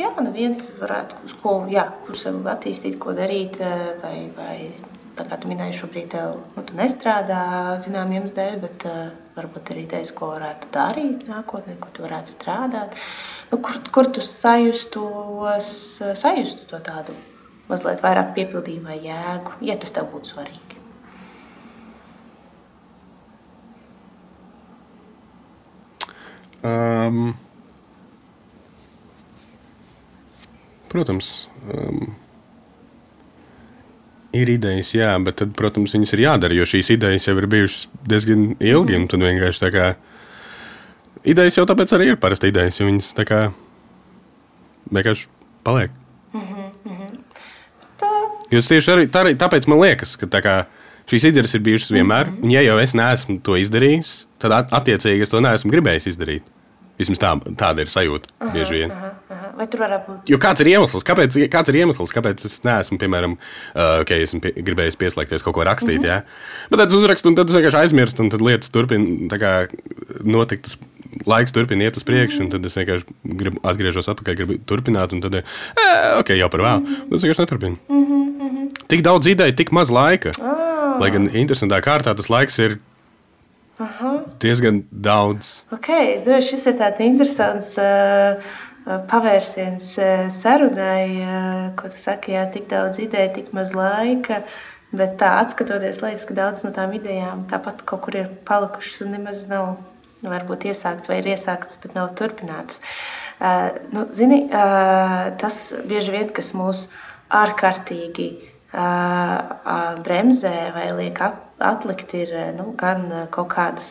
Speaker 3: jā, nu viens varētu, uz ko, jā, kur sev attīstīt, ko darīt, vai, vai tā kā tu minēji, šobrīd tev, nu, tu nestrādā zināmiem iemesliem dēļ, bet uh, varbūt arī teiks, ko varētu darīt nākotnē, kur tu varētu strādāt. Nu, kur, kur tu sajustos, sajustu to tādu mazliet vairāk piepildījumu vai jēgu, ja tas tev būtu svarīgi.
Speaker 2: Um, protams. Um, Ir idejas, jā, bet, tad, protams, viņas ir jādara, jo šīs idejas jau ir bijušas diezgan ilgi. Mm. Tad vienkārši tā kā idejas jau tāpēc arī ir parasti idejas, jo viņas tā kā vienkārši paliek. Mm -hmm. Tā. Jūs tieši arī tā, tāpēc man liekas, ka tā kā, šīs idejas ir bijušas vienmēr, mm -hmm. un ja jau es neesmu to izdarījis, tad attiecīgi es to neesmu gribējis izdarīt. Vismaz tā, tāda ir sajūta aha, bieži vien. Aha.
Speaker 3: Vai tur varētu būt?
Speaker 2: Jo kāds ir iemesls? Kāpēc, kāds ir iemesls, kāpēc es neesmu, piemēram, uh, okay, esmu pie, gribējis pieslēgties kaut ko rakstīt? Mm -hmm. Jā? Bet tad es uzrakstu, un tad es vienkārši aizmirstu, un tad lietas turpina notikt. Laiks turpina iet uz priekšu, un tad es vienkārši gribu atgriezos atpakaļ, gribu turpināt, un tad, eh, ok, jau par vēlu. Mm -hmm. Tas vienkārši neturpina. Mm -hmm. Tik daudz ideju, tik maz laika. Oh. Lai gan interesantā kārtā tas laiks ir Aha. diezgan daudz.
Speaker 3: Okay, es domāju, šis ir tāds interesants. Uh, pavērsiens eh, sarunai, eh, ko tu saki, jā, tik daudz ideju, tik maz laika. Bet tā atskatoties, liekas, ka daudz no tām idejām tāpat kaut kur ir palikušas un nemaz nav nu, varbūt iesākts vai ir iesākts, bet nav turpināts. Uh, nu, zini, uh, tas bieži vien, kas mūs ārkārtīgi uh, bremzē vai liek at, atlikt, ir nu, gan kaut kādas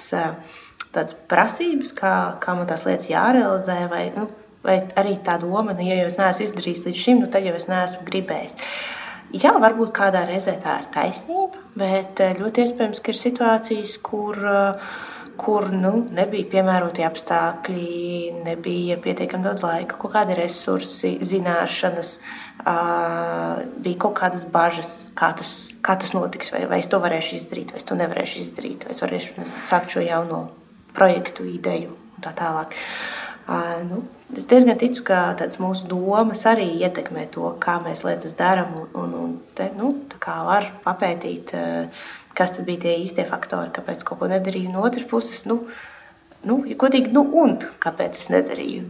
Speaker 3: tādas prasības, kā, kā man tās lietas jārealizē, vai nu, vai arī tā doma, nu, ja jau es neesmu izdarījis līdz šim, nu, tad jau es neesmu gribējis. Jā, varbūt kādā reizē tā ir taisnība, bet eh, ļoti iespējams, ka ir situācijas, kur, eh, kur nu, nebija piemēroti apstākļi, nebija pietiekami daudz laika, kaut kādi resursi, zināšanas, bija kaut kādas bažas, kā tas, kā tas notiks, vai, vai es to varēšu izdarīt, vai es to nevarēšu izdarīt, vai es varēšu nezinu, sākt šo jauno projektu, ideju un tā tālāk. Nu, es diezgan ticu, ka mūsu domas arī ietekmē to, kā mēs lietas darām. Un, un, te, nu, var papētīt, kas bija tie īstie faktori, kāpēc kaut ko nedarīju. No otras puses, nu, nu, ja godīgi, nu, un kāpēc es nedarīju.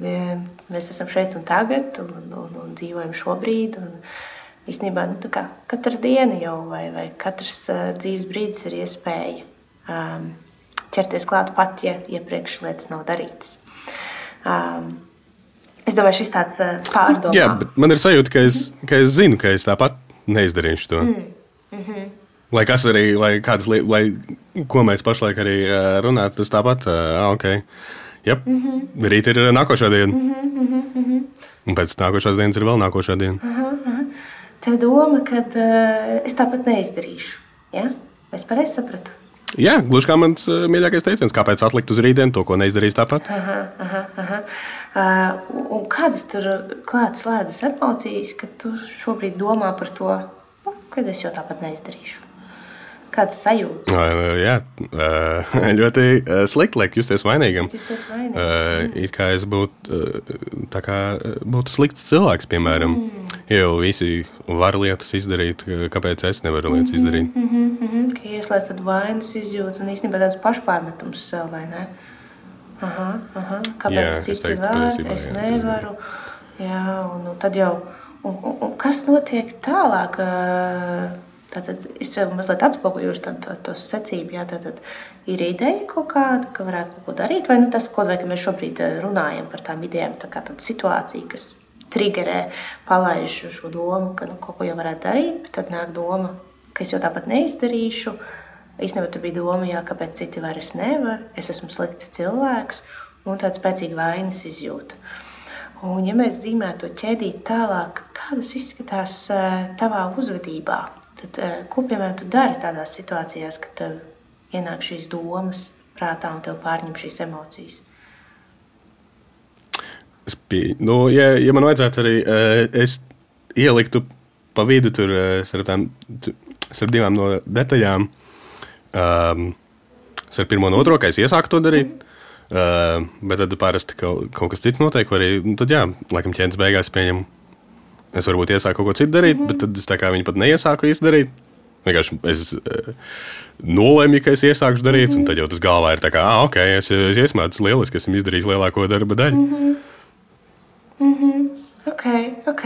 Speaker 3: Mēs esam šeit un tagad, un, un, un dzīvojam šobrīd. Un, īstenībā nu, katra diena jau vai, vai katrs uh, dzīves brīdis ir iespēja um, ķerties klāt pat, ja iepriekš lietas nav darītas. Um, es domāju, šis tāds uh, pārdomā.
Speaker 2: Jā, bet man ir sajūta, ka es, ka es zinu, ka es tāpat neizdarīšu to. Mm. Mm -hmm. Lai kas arī, lai kādas lietas, lai ko mēs pašlaik arī uh, runājam, tas tāpat, uh, ok. Yep. Mm -hmm. Rīt ir nākošā diena. Mm -hmm, mm -hmm. Un pēc nākošās dienas ir vēl nākošā diena. Aha, aha.
Speaker 3: Tev doma, ka uh, es tāpat neizdarīšu. Ja? Es pareizi sapratu.
Speaker 2: Jā, gluži kā mans uh, mīļākais teiciens, kāpēc atlikt uz rītdienu to, ko neizdarīs tāpat.
Speaker 3: Aha, aha, aha. Uh, kādas tur klātas slēdzas emocijas, kad tu šobrīd domā par to, nu, kad es jau tāpat neizdarīšu? Kādas sajūtas?
Speaker 2: Uh, jā, uh, (laughs) ļoti uh, slikti liek justies vainīgam.
Speaker 3: Justies vainīgam. Uh,
Speaker 2: it kā es būtu, uh, kā, būtu slikts cilvēks, piemēram. Mm. Jo visi var lietas izdarīt, kāpēc es nevaru lietas mm -hmm, izdarīt?
Speaker 3: Mm -hmm, mm -hmm. Ka ieslēdz tādu vainas izjūtu un īstenībā tāds pašpārmetums sev, vai ne? Aha, aha. Kāpēc jā, citi teiktu, var, patiesībā, es jā, nevaru? Jā, un, un tad jau, un, un, un kas notiek tālāk? Uh, Tātad es jau mazliet atspoguļoju to, to, secību. Jā, tātad ir ideja kaut kāda, ka varētu kaut ko darīt, vai nu, tas, ko vai, mēs šobrīd eh, runājam par tām idejām, tā kā tāda situācija, kas triggerē, palaiž šo domu, ka nu, kaut ko jau varētu darīt, bet tad nāk doma, ka es jau tāpat neizdarīšu. Īstenībā tā bija doma, jā, kāpēc citi vairs nevar, es esmu slikts cilvēks un tāda spēcīga vainas izjūta. Un, ja mēs zīmējam to ķēdīt tālāk, kādas izskatās eh, tavā uzvedībā, Tad, eh, ko piemēram tu dari tādās situācijās, kad tev ienāk šīs domas prātā un tev pārņem šīs emocijas?
Speaker 2: Es pie, nu, ja, ja man vajadzētu arī, uh, es ieliktu pa vidu tur uh, starp, tām, starp divām no detaļām. Um, starp pirmo un otro, ka es iesāku to darīt. Uh, bet tad parasti kaut, kaut kas cits notiek. Arī, nu, tad, jā, laikam, ķēdes beigās pieņemu. Es varbūt iesāku kaut ko citu darīt, mm -hmm. bet tad es tā kā viņi pat neiesāku izdarīt. Vienkārši es uh, nolēmu, ka es iesākšu darīt, mm -hmm. un tad jau tas galvā ir tā, ka, ah, ok, es, es iesmēju, lieliski, esmu izdarījis lielāko darba daļu. Mm -hmm.
Speaker 3: Mm -hmm. Ok, ok.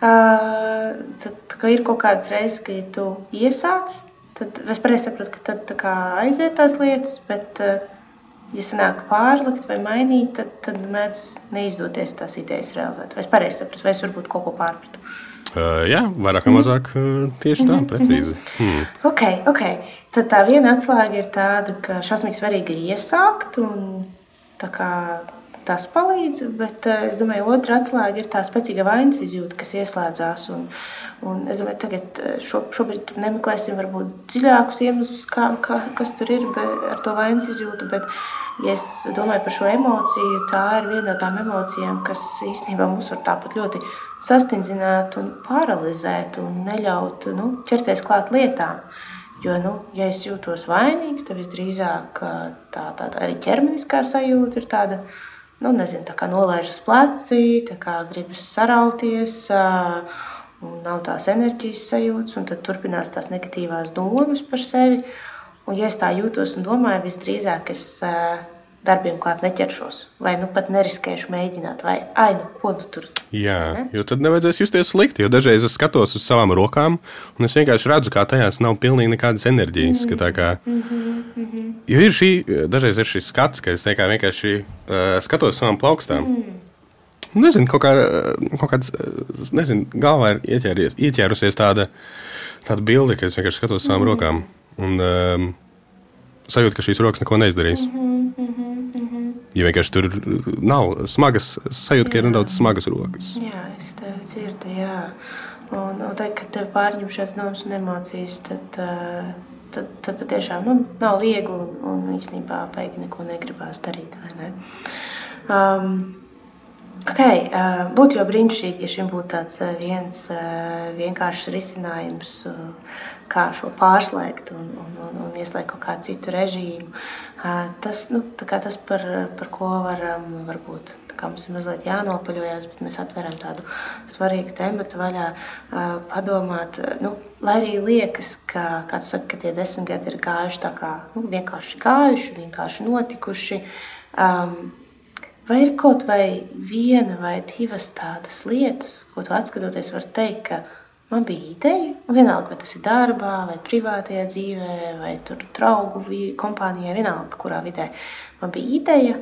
Speaker 3: Uh, tad ir kaut kādas reizes, kad ja tu iesāc, tad es pareizi saprotu, ka tad kā, aiziet tās lietas, bet, uh, ja sanāk pārlikt vai mainīt, tad, tad mēdz neizdoties tās idejas realizēt. Vai es pareizi saprotu, vai es varbūt kaut ko pārpratu?
Speaker 2: Uh, jā, vairāk vai mazāk uh, tieši tā, precīzi. Hmm.
Speaker 3: Ok, ok. Tad tā viena atslēga ir tāda, ka šausmīgi svarīgi ir iesākt un tā kā tas palīdz. Bet uh, es domāju, otra atslēga ir tā spēcīga vainas izjūta, kas ieslēdzās. Un, un es domāju, tagad šo, šobrīd nemeklēsim varbūt dziļākus iemeslus, kā, kā, kas tur ir ar to vainas izjūtu. Bet, ja es domāju par šo emociju, tā ir viena no tām emocijām, kas īstenībā mums var tāpat ļoti sastingzināt un paralizēt un neļaut nu, ķerties klāt lietām. Jo, nu, ja es jūtos vainīgs, tad visdrīzāk tā, tā arī ķermeniskā sajūta ir tāda, nu, nezinu, tā kā nolaižas pleci, tā kā gribas sarauties, nav tās enerģijas sajūtas, un tad turpinās tās negatīvās domas par sevi. Un, ja es tā jūtos un domāju, visdrīzāk es darbiem klāt neķeršos, vai nu pat neriskēšu mēģināt, vai ai, nu ko tu tur.
Speaker 2: Jā, ne? jo tad nevajadzēs justies slikti, jo dažreiz es skatos uz savām rokām, un es vienkārši redzu, kā tajās nav pilnīgi nekādas enerģijas. Mm -hmm. kā, mm -hmm. Jo ir šī, dažreiz ir šis skats, ka es vienkārši uh, skatos uz savām plaukstām. Mm. Nezinu, kaut, kā, kaut kāds, nezinu, galvā ir ieķēries, ieķērusies tāda, tāda bilde, ka es vienkārši skatos uz savām mm. rokām. Un, um, sajūta, ka šīs rokas neko neizdarīs. -hmm, mm -hmm. Jo vienkārši tur nav smagas sajūta, ka ir nedaudz smagas rokas.
Speaker 3: Jā, es tevi dzirdu. Jā. Un, un tad, kad tev pārņem šādas domas un emocijas, tad, tad, tad patiešām nu, nav viegli un, un īstenībā beigās neko negribās darīt. Ne? Um, Okay, būtu jau brīnišķīgi, ja šim būtu tāds viens vienkāršs risinājums, kā šo pārslēgt un, un, un, un ieslēgt kaut kādu citu režīmu. Tas, nu, tas par, par ko varam varbūt mums ir mazliet jānopaļojas, bet mēs atveram tādu svarīgu tēmu vaļā, padomāt, nu, lai arī liekas, ka, kā tu saki, ka tie desmit gadi ir gājuši tā kā nu, vienkārši gājuši, vienkārši notikuši. Um, vai ir kaut vai viena vai divas tādas lietas, ko tu atskatoties var teikt, ka Man bija ideja, vienalga, vai tas ir darbā, vai privātajā dzīvē, vai draugu kompānijā, vienalga, kurā vidē. Man bija ideja,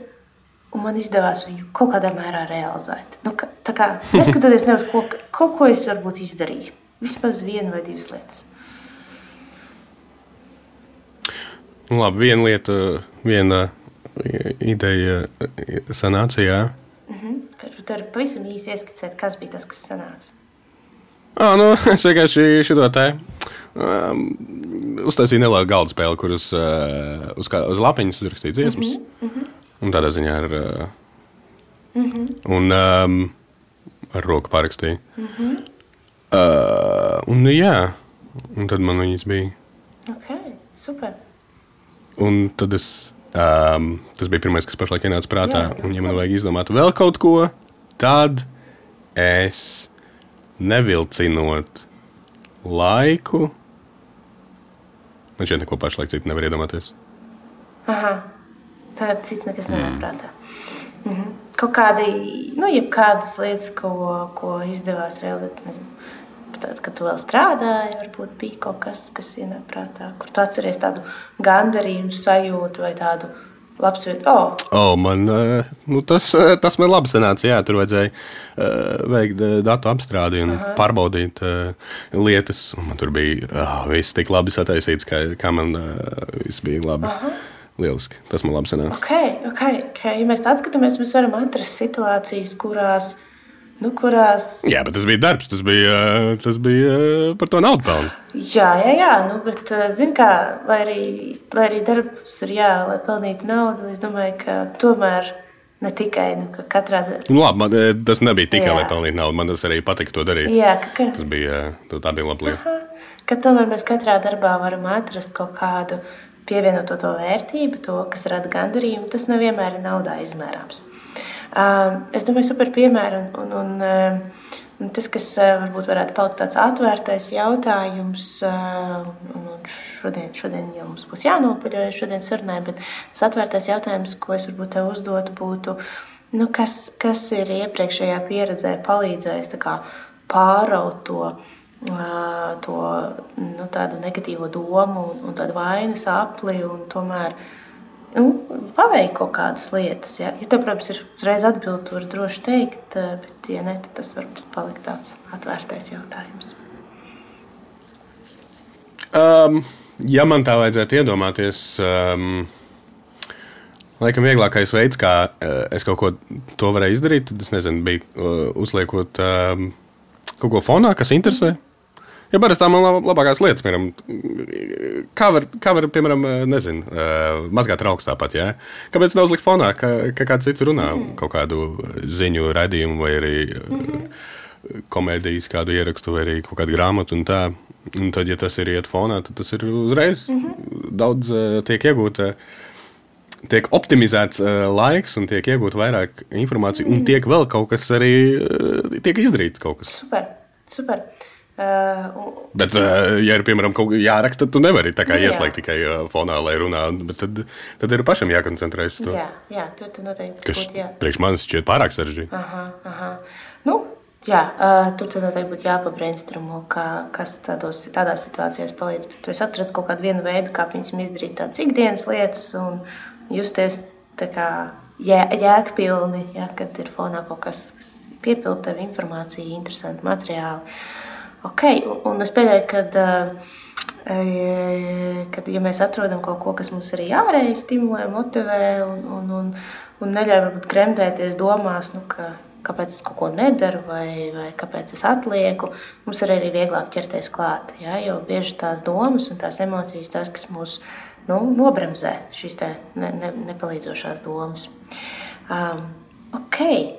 Speaker 3: un man izdevās viņu kaut kādā mērā realizēt. Nu, ka, tā kā (laughs) neskatoties ne uz ko, kaut ko es varbūt izdarīju. Vismaz vienu vai divas lietas.
Speaker 2: Nu, labi, viena lieta, viena ideja sanāca. Jā.
Speaker 3: -hmm. Tur pavisam īsi ieskicēt, kas bija tas, kas sanāca.
Speaker 2: Ah, nu, (laughs) es vienkārši šo te um, uztaisīju nelielu galda spēli, kur uz, uh, uz, kā, uz lapiņas uzrakstīju dziesmas. Mm -hmm. Un tādā ziņā ar, uh, mm -hmm. un, um, ar roku parakstīju. Mm -hmm. uh, un, jā, un tad man viņas bija.
Speaker 3: Ok, super.
Speaker 2: Un tad es, um, tas bija pirmais, kas pašlaik ienāca prātā. Jā, un, ja man vajag izdomāt vēl kaut ko, tad es nevilcinot laiku. Man šeit neko pašlaik citu nevar iedomāties.
Speaker 3: Aha, tā cits nekas nenāk mm. prātā. Mhm. Kaut kādi, nu, jebkādas lietas, ko, ko izdevās realizēt. Tad, kad tu vēl strādāji, varbūt bija kaut kas, kas ienāk prātā, kur tu atceries tādu gandarījumu sajūtu vai tādu Labs, oh.
Speaker 2: Oh, man, eh, nu, tas, eh, tas man labi sanāca. Jā, tur vajadzēja uh, veikt datu apstrādi un Aha. pārbaudīt uh, lietas. Man tur bija oh, viss tik labi sataisīts, kā, kā man uh, viss bija labi. Aha. Lieliski. Tas man labi sanāca.
Speaker 3: Okay, okay, okay. Ja mēs tā skatāmies, mēs varam atrast situācijas, kurās Nu, kurās...
Speaker 2: Jā, bet tas bija darbs, tas bija, tas bija par to naudu pelnu.
Speaker 3: Jā, jā, jā nu, bet, zin kā, lai arī, lai arī darbs ir jā, lai pelnītu naudu, es domāju, ka tomēr Ne tikai nu, katrā.
Speaker 2: Nu, labi, man, eh, tas nebija tikai, jā. lai pelnītu naudu. Man tas arī patika to darīt.
Speaker 3: Jā, ka,
Speaker 2: tas bija, eh, tā bija laba lieta.
Speaker 3: Ka tomēr mēs katrā darbā varam atrast kaut kādu pievienoto to vērtību, to, kas rada gandarījumu. Tas nevienmēr ir naudā izmērāms. Uh, es domāju, super piemēru. Un, un, un, uh, un tas, kas uh, varbūt varētu palikt tāds atvērtais jautājums, uh, un, un šodien, šodien jau mums būs jānopaļojas šodien sarunai, bet tas atvērtais jautājums, ko es varbūt tev uzdotu, būtu, nu, kas, kas ir iepriekšējā pieredzē palīdzējis pāraut to to nu, tādu negatīvo domu un, un tādu vainas apli un tomēr nu, paveikt kaut kādas lietas. Ja, ja tev, protams, ir uzreiz atbildi, tu vari droši teikt, bet, ja ne, tad tas var palikt tāds atvērtais jautājums.
Speaker 2: Um, ja man tā vajadzētu iedomāties, um, laikam vieglākais veids, kā uh, es kaut ko to varēju izdarīt, tad es nezinu, bija uh, uzliekot um, kaut ko fonā, kas interesē. Ja parasti tā man labākās lietas, piemēram, kā var, kā var piemēram, nezinu, mazgāt rauks tāpat, jā. Kāpēc nav uzlikt fonā, ka, ka kāds cits runā mm. kaut kādu ziņu raidījumu vai arī mm -hmm. komēdijas kādu ierakstu vai arī kaut kādu grāmatu un tā. Un tad, ja tas ir iet fonā, tad tas ir uzreiz mm -hmm. daudz tiek iegūta. Tiek optimizēts uh, laiks, un tiek iegūta vairāk informācijas, mm. un tiek vēl kaut kas arī uh, tiek izdarīts.
Speaker 3: Super, super.
Speaker 2: Uh, bet, uh, ja ir piemēram kaut kas jāraksta, tad tu nevari tā kā nu, ieslēgt tikai uh, fonā, lai runā. Tad, tad ir pašam jākoncentrējas.
Speaker 3: To. Jā, jā, tur tu noteikti
Speaker 2: Kas būt, jā. priekš manis šķiet pārāk sarežģīti.
Speaker 3: Aha, aha. Nu, jā, uh, tur tad noteikti būtu jāpabrainsturmo, kā, kas tādos, tādās situācijās palīdz. Bet tu esi atradis kaut kādu vienu veidu, kā viņam izdarīt tādas ikdienas lietas un justies tā kā jē, jēgpilni, ja, kad ir fonā kaut kas, kas piepilda tev informāciju, interesanti materiāli. Ok, un es pieļauju, ka, kad ja mēs atrodam kaut ko, kas mums arī ārēji stimulē, motivē un, un, un, un neļauj varbūt gremdēties domās, nu, ka, kāpēc es kaut ko nedaru vai, vai kāpēc es atlieku, mums arī ir vieglāk ķerties klāt. Ja? Jo bieži tās domas un tās emocijas, tās, kas mūs nu, nobremzē, šīs ne, ne, nepalīdzošās domas. Um, okay.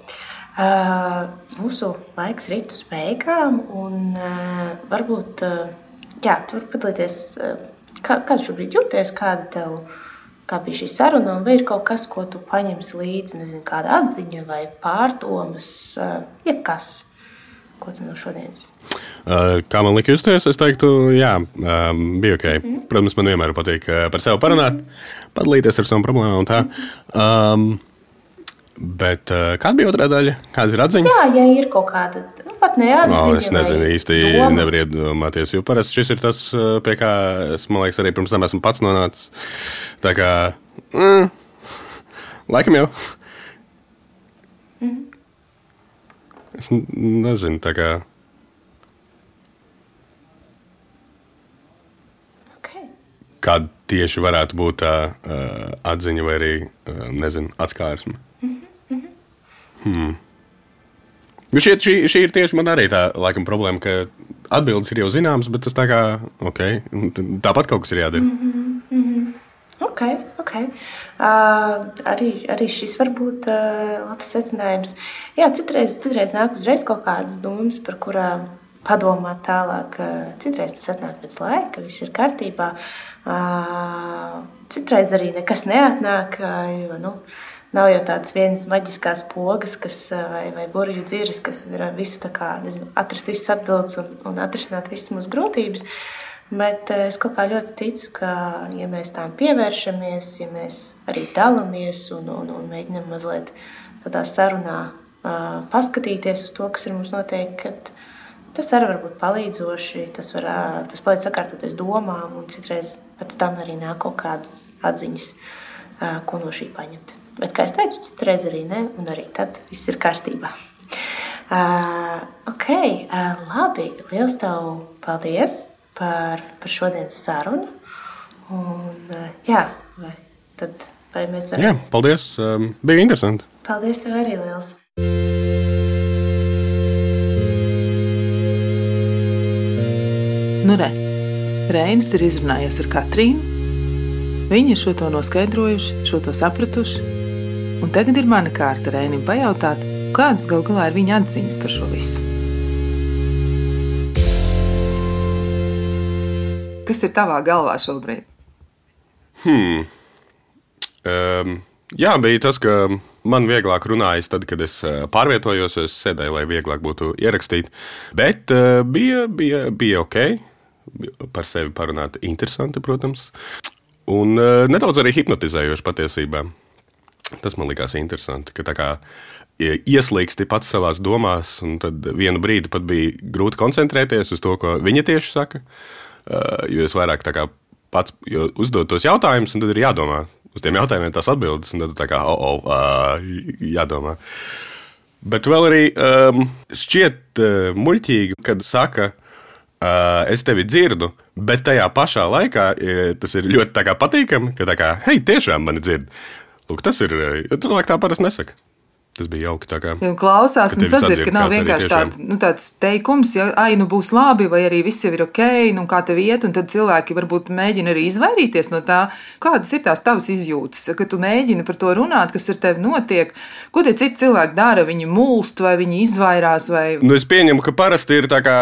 Speaker 3: Uh, mūsu laiks rit uz beigām, un uh, varbūt uh, jā, tu vari padalīties, uh, kā, kā šobrīd jūties, kāda tev kā bija šī saruna, vai ir kaut kas, ko tu paņemsi līdzi, nezinu, kāda atziņa vai pārdomas, uh, jebkas, ko tu no šodienas.
Speaker 2: Uh, kā man liekas, justies, es teiktu, jā, um, bija ok. Mm. Protams, man vienmēr patīk par sevi parunāt, mm padalīties ar savām problēmām un tā. Mm um, Bet uh, kāda bija otrā daļa? Kāda ir atziņa?
Speaker 3: Jā, ja ir kaut kāda nu, pat neatziņa.
Speaker 2: No, es nezinu īsti, doma. nevaru iedomāties, jo parasti šis ir tas, eh, pie kā es, man liekas, arī pirms tam esmu pats nonācis. Tā kā, mm, laikam jau. Mm -hmm. Es nezinu, tā kā.
Speaker 3: Okay.
Speaker 2: Kāda tieši varētu būt tā uh, atziņa vai arī, uh, nezinu, atskārsme? Hmm. Nu šie, šī, šī ir tieši man arī tā laikam, problēma, ka atbildes ir jau zināmas, bet tas tā kā okay, tāpat kaut kas ir jādara. Mm
Speaker 3: -hmm, mm -hmm. Ok, ok. Uh, arī, arī šis var būt uh, labs secinājums. Jā, citreiz, citreiz nāk uzreiz kaut kādas domas, par kurām padomāt tālāk. Citreiz tas atnāk pēc laika, viss ir kārtībā. Uh, citreiz arī nekas neatnāk. Jo, nu, uh, Nav jau tādas vienas maģiskās pogas, kas, vai, vai burbuļu dziras, kas var visu kā, nezinu, atrast visas atbildes un, un atrisināt visas mūsu grūtības. Bet es kaut kā ļoti ticu, ka, ja mēs tām pievēršamies, ja mēs arī dalāmies un, un, un mēģinām mazliet tādā sarunā uh, paskatīties uz to, kas ir mums notiek, tad tas arī var būt palīdzoši. Tas, var, uh, tas palīdz sakārtoties domām, un citreiz pēc tam arī nāk kaut kādas atziņas, uh, ko no šī paņemt. Bet, kā jau teicu, citreiz arī ne, un arī tad viss ir kārtībā. Uh, ok, uh, labi. Lielas tev paldies par, par šodienas sarunu. Un, uh, jā, vai, tad, vai mēs varam?
Speaker 2: Jā, paldies. Um, bija interesanti.
Speaker 3: Paldies tev arī liels.
Speaker 1: Nu, re. Reinis ir izrunājies ar Katrīnu. Viņi ir šo to noskaidrojuši, šo to sapratuši Un tagad ir mana kārta Rēnim pajautāt, kādas gal galā ir viņa atziņas par šo visu. Kas ir tavā galvā šobrīd?
Speaker 2: Hmm. Um, jā, bija tas, ka man vieglāk runājas tad, kad es eh, pārvietojos, es sēdēju, lai vieglāk būtu ierakstīt. Bet uh, bija, bija, bija ok. Par sevi parunāt, interesanti, protams. Un uh, nedaudz arī hipnotizējoši patiesībā. Tas man likās interesanti. Ka tā kā ieslīgsti pats savā domās, un tad vienu brīdi pat bija grūti koncentrēties uz to, ko viņa tieši saka. Uh, jo es vairāk pats uzdod tos jautājumus, un tad ir jādomā uz tiem jautājumiem, tās atbildes, un tad tā kā oh, oh, uh, jādomā. Bet vēl arī um, šķiet uh, muļķīgi, kad saka, uh, es tevi dzirdu, bet tajā pašā laikā uh, tas ir ļoti patīkami, ka tā kā, hei, tiešām mani dzird. Lūk, tas ir, cilvēki tā parasti nesaka. Tas bija jauki. Kā,
Speaker 1: klausās un sadzird, ka nav vienkārši tād, nu, tāds teikums, ja ai, nu būs labi, vai arī viss jau ir ok, nu kā tev iet, un tad cilvēki varbūt mēģina arī izvairīties no tā, kādas ir tās tavas izjūtas, ka tu mēģini par to runāt, kas ar tevi notiek, ko tie citi cilvēki dara, viņi mulst vai viņi izvairās. Vai...
Speaker 2: Nu, es pieņemu, ka parasti ir tā kā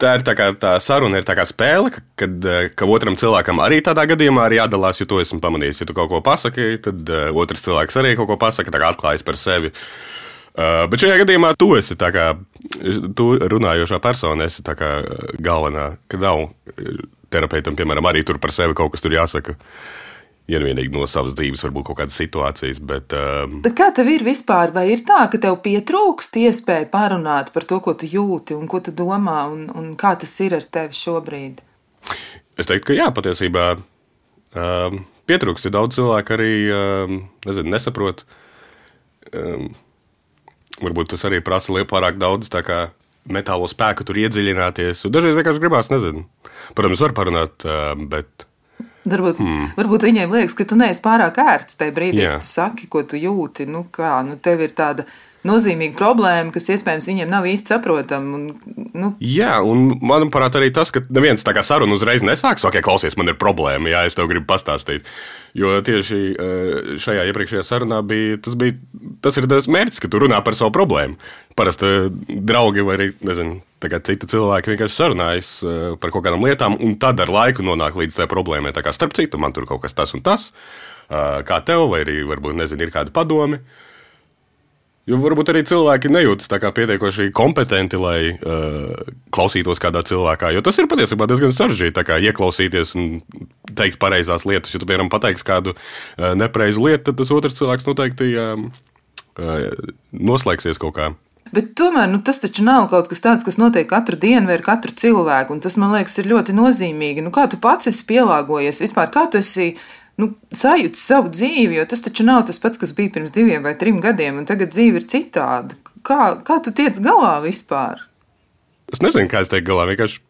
Speaker 2: tā ir tā, kā, tā saruna, ir tā kā spēle, ka, kad eh, ka otram cilvēkam arī tādā gadījumā ir jādalās, jo to esmu pamanījis. Ja tu kaut ko pasaki, tad uh, otrs cilvēks arī kaut ko pasaka, tā kā atklājas par sevi. Uh, bet šajā gadījumā tu esi tā kā tu runājošā persona, esi tā kā galvenā, ka nav terapeitam, piemēram, arī tur par sevi kaut kas tur jāsaka. Uh, ja vienīgi no savas dzīves, varbūt kaut kādas situācijas. Bet, um,
Speaker 1: bet kā tev ir vispār? Vai ir tā, ka tev pietrūkst iespēja parunāt par to, ko tu jūti un ko tu domā, un, un kā tas ir ar tevi šobrīd?
Speaker 2: Es teiktu, ka jā, patiesībā um, pietrūkst. Daudz cilvēku arī um, nezinu, nesaprot. Um, varbūt tas arī prasa pārāk daudz metālo spēku, tur iedziļināties. Dažreiz vienkārši gribās, nezinu. Protams, var parunāt, um, bet
Speaker 1: Varbūt, hmm. varbūt viņiem liekas, ka tu neesi pārāk ērts tajā brīdī, Jā. kad tu saki, ko tu jūti. Nu, kā, nu, tev ir tāda nozīmīga problēma, kas iespējams viņiem nav īsti saprotama. Un,
Speaker 2: nu. Jā, un manuprāt, arī tas, ka neviens tā kā saruna uzreiz nesāks, ok, klausies, man ir problēma, jā, es tev gribu pastāstīt. Jo tieši eh, šajā iepriekšējā sarunā bija tas, bija, tas ir tas mērķis, ka tu runā par savu problēmu. Parasti draugi vai arī nezinu, citi cilvēki vienkārši sarunājas eh, par kaut kādām lietām, un tad ar laiku nonāk līdz tai problēmai. Tā kā starp citu, man tur kaut kas tas un tas, eh, kā tev, vai arī varbūt nezinu, ir kādi padomi. Jo varbūt arī cilvēki nejūtas pietiekoši kompetenti, lai uh, klausītos kādā cilvēkā. Jo tas ir patiesībā diezgan sarežģīti ieklausīties un teikt pareizās lietas. Ja tu, piemēram, pateiksi kādu uh, nepareizu lietu, tad tas otrs cilvēks noteikti uh, uh, noslēgsies kaut kā.
Speaker 1: Bet tomēr nu, tas taču nav kaut kas tāds, kas notiek katru dienu vai ar katru cilvēku. Tas man liekas, ir ļoti nozīmīgi. Nu, kā tu pats esi pielāgojies vispār? Kā tu esi nu, sajūti savu dzīvi, jo tas taču nav tas pats, kas bija pirms diviem vai trim gadiem, un tagad dzīve ir citāda. Kā, kā tu tiec galā vispār?
Speaker 2: Es nezinu, kā es teiktu galā. Vienkārši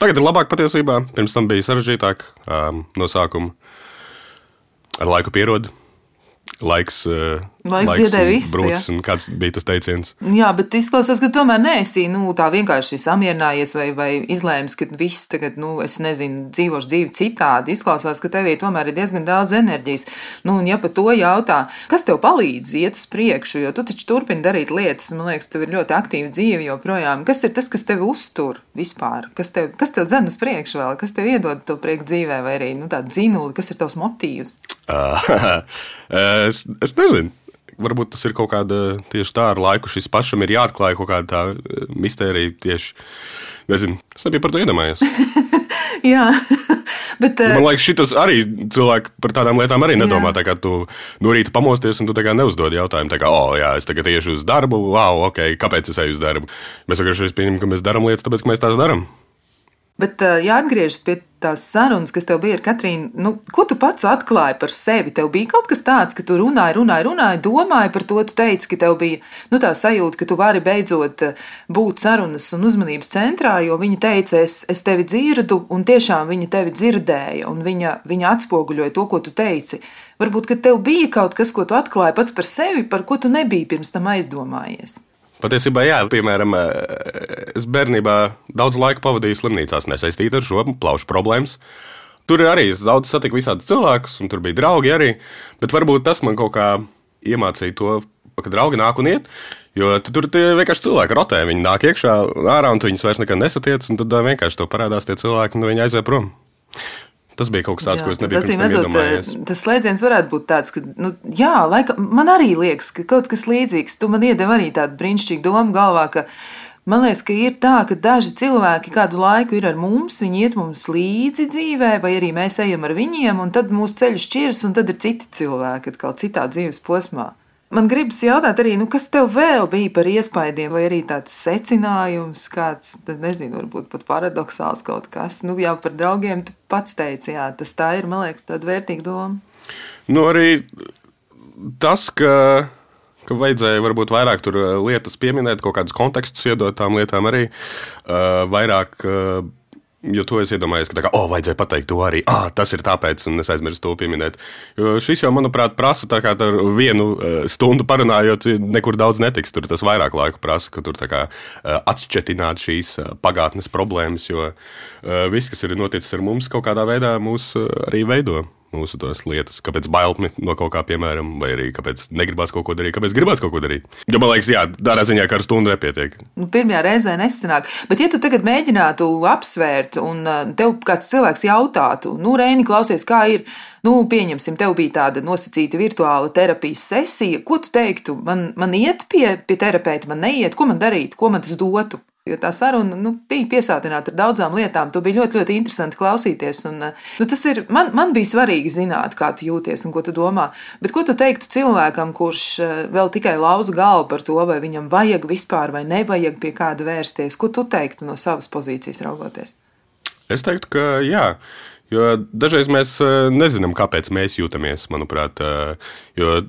Speaker 2: tagad ir labāk patiesībā. Pirms tam bija sarežģītāk um, no sākuma. Ar laiku pierodu laiks, uh,
Speaker 1: laiks, laiks dziedē viss.
Speaker 2: Brūcis, kāds bija tas teiciens?
Speaker 1: Jā, bet izklausās, ka tomēr neesi nu, tā vienkārši samierinājies vai, vai izlēmis, ka viss tagad, nu, es nezinu, dzīvošu dzīvi citādi. Izklausās, ka tevī tomēr ir diezgan daudz enerģijas. Nu, un ja par to jautā, kas tev palīdz iet uz priekšu, jo tu taču turpini darīt lietas, man liekas, tev ir ļoti aktīva dzīve joprojām. Kas ir tas, kas tevi uztur vispār? Kas tev, kas tev dzen uz priekšu vēl? Kas tev iedod to prieku dzīvē vai arī, nu, tādu dzinuli, kas ir tavs motīvs? (laughs)
Speaker 2: Es, es nezinu. Varbūt tas ir kaut kāda tieši tā ar laiku. Šis pašam ir jāatklāj kaut kāda tā eh, mistērija tieši. Nezinu, es nebiju par to iedomājies. (laughs)
Speaker 1: Jā. (laughs) Bet,
Speaker 2: uh, Man liekas, šis arī cilvēki par tādām lietām arī nedomā. Jā. Tā kā tu no rīta pamosties un tu neuzdod jautājumu, tā kā, oh, jā, es tagad iešu uz darbu, wow, ok, kāpēc es eju uz darbu? Mēs vienkārši pieņemam, ka mēs darām lietas, tāpēc, ka mēs tās darām.
Speaker 1: Bet, ja atgriežas pie tās sarunas, kas tev bija ar Katrīnu, nu, ko tu pats atklāji par sevi? Tev bija kaut kas tāds, ka tu runāji, runāji, runāji, domāji par to, tu teici, ka tev bija nu, tā sajūta, ka tu vari beidzot būt sarunas un uzmanības centrā, jo viņa teica, es, es tevi dzirdu, un tiešām viņa tevi dzirdēja, un viņa, viņa atspoguļoja to, ko tu teici. Varbūt, ka tev bija kaut kas, ko tu atklāji pats par sevi, par ko tu nebiji pirms tam aizdomājies.
Speaker 2: Patiesībā, jā, piemēram, es bērnībā daudz laika pavadīju slimnīcās nesaistīti ar šo plaušu problēmu. Tur arī es daudz satiku visādus cilvēkus, un tur bija draugi arī. Bet varbūt tas man kaut kā iemācīja to, ka draugi nāk un iet. Jo tur vienkārši cilvēki rotē, viņi nāk iekšā, ārā, un tu viņus vairs nekad nesatiec, un tad vienkārši to parādās tie cilvēki, un viņi aiziet prom. Tas bija kaut kas tāds, jā, ko es nebiju
Speaker 1: acīm redzot. Tas slēdziens varētu būt tāds, ka, nu, jā, laika, man arī liekas, ka kaut kas līdzīgs. Tu man iedevi arī tādu brīnišķīgu domu galvā, ka Man liekas, ka ir tā, ka daži cilvēki kādu laiku ir ar mums, viņi iet mums līdzi dzīvē, vai arī mēs ejam ar viņiem, un tad mūsu ceļš šķiras, un tad ir citi cilvēki atkal citā dzīves posmā. Man gribas jautāt arī, nu, kas tev vēl bija par iespaidiem, vai arī tāds secinājums, kāds, nezinu, varbūt pat paradoxāls kaut kas. Nu, jau par draugiem tu pats teici, jā, tas tā ir, man liekas, tāda vērtīga doma.
Speaker 2: Nu, arī tas, ka ka vajadzēja varbūt vairāk tur eh, lietas pieminēt, kaut kādus kontekstus iedot tām lietām arī uh, vairāk. Uh, Jo to es iedomājos, ka tā kā, oh, vajadzēja pateikt to arī. Ah, tas ir tāpēc, un es aizmirsu to pieminēt. Jo šis jau, manuprāt, prasa tā kā ar vienu stundu parunājot, nekur daudz netiks. Tur tas vairāk laika prasa, ka tur kā, uh, atšķetināt šīs pagātnes problēmas, jo viss, kas ir noticis ar mums, kaut kādā veidā mūs arī veido mūsu tās lietas, kāpēc bailmi no kaut kā, piemēram, vai arī kāpēc negribas kaut ko darīt, kāpēc gribas kaut ko darīt. Jo man liekas, jā, tādā ziņā, ka ar stundu nepietiek.
Speaker 1: Nu, pirmajā reizē nesanāk. Bet, ja tu tagad mēģinātu apsvērt, un tev kāds cilvēks jautātu, nu, Reini, klausies, kā ir, nu, pieņemsim, tev bija tāda nosacīta virtuāla terapijas sesija, ko tu teiktu? Man, man iet pie, pie terapeita, man neiet, ko man darīt, ko man tas dotu? Jo tā saruna nu, bija piesātināta ar daudzām lietām. Tu biji ļoti, ļoti interesanti klausīties. Un, nu, tas ir, man, man bija svarīgi zināt, kā tu jūties un ko tu domā. Bet ko tu teiktu cilvēkam, kurš eh, vēl tikai lauza galvu par to, vai viņam vajag vispār vai nevajag pie kāda vērsties? Ko tu teiktu no savas pozīcijas raugoties?
Speaker 2: Es teiktu, ka jā. Jo dažreiz mēs eh, nezinām, kāpēc mēs jūtamies, manuprāt. Eh, jo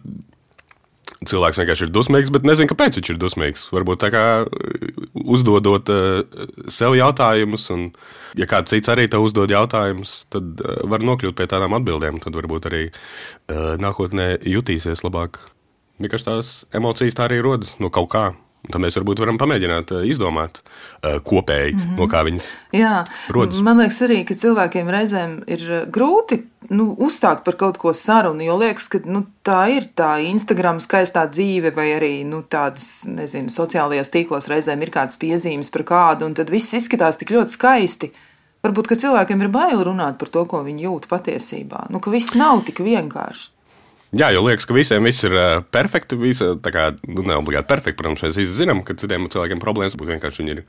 Speaker 2: cilvēks vienkārši ir dusmīgs, bet nezinu, kāpēc viņš ir dusmīgs. Varbūt tā kā uh, uzdodot uh, sev jautājumus, un, ja kāds cits arī tev uzdod jautājumus, tad uh, var nokļūt pie tādām atbildēm. Tad varbūt arī nākotnē jutīsies labāk. Vienkārši tās emocijas tā arī rodas no kaut kā. Tad mēs varbūt varam pamēģināt eh, izdomāt uh, kopēji, mm -hmm. no kā viņas
Speaker 1: Jā, rodas. Man liekas, arī, ka cilvēkiem reizēm ir eh, grūti nu, uzstākt par kaut ko sarunu, jo liekas, ka nu, tā ir tā Instagram skaistā dzīve, vai arī nu, tādas, nezinu, sociālajās tīklos reizēm ir kādas piezīmes par kādu, un tad viss izskatās tik ļoti skaisti. Varbūt cilvēkiem ir bail runāt par to, ko viņi jūt patiesībā. Nu, ka viss nav tik vienkārši.
Speaker 2: Jā, jo liekas, ka visiem viss ir uh, perfekti. Visa, kā, nu, ne obligāti perfekti, protams, mēs visi zinām, ka citiem cilvēkiem problēmas būtu vienkārši viņi ir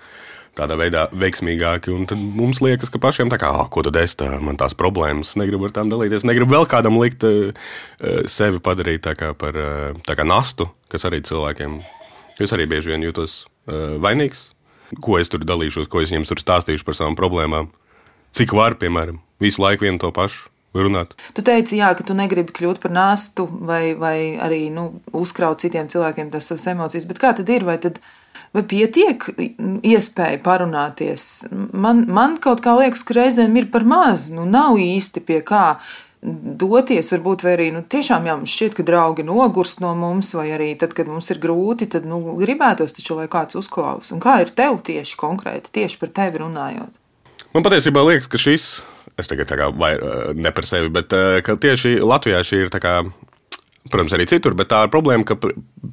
Speaker 2: tādā veidā veiksmīgāki. Un tad mums liekas, ka pašiem tā kā, ah, ko tad es tā, man tās problēmas, negribu ar tām dalīties, negribu vēl kādam likt uh, sevi padarīt kā par uh, kā nastu, kas arī cilvēkiem, es arī bieži vien jūtos uh, vainīgs. Ko es tur dalīšos, ko es viņiem tur stāstīšu par savām problēmām. Cik var, piemēram, visu laiku vienu to pašu runāt.
Speaker 1: Tu teici, jā, ka tu negribi kļūt par nāstu vai, vai arī nu, uzkraut citiem cilvēkiem tas savas emocijas. Bet kā tad ir? Vai, tad, vai pietiek iespēja parunāties? Man, man kaut kā liekas, ka reizēm ir par maz. Nu, nav īsti pie kā doties, varbūt, arī nu, tiešām jā, šķiet, ka draugi nogurst no mums, vai arī tad, kad mums ir grūti, tad nu, gribētos taču, lai kāds uzklaus. Un kā ir tev tieši konkrēti, tieši par tevi runājot?
Speaker 2: Man patiesībā liekas, ka šis es tagad tā kā vai, ne par sevi, bet tieši Latvijā šī ir tā kā. Protams, arī citur, bet tā ir problēma, ka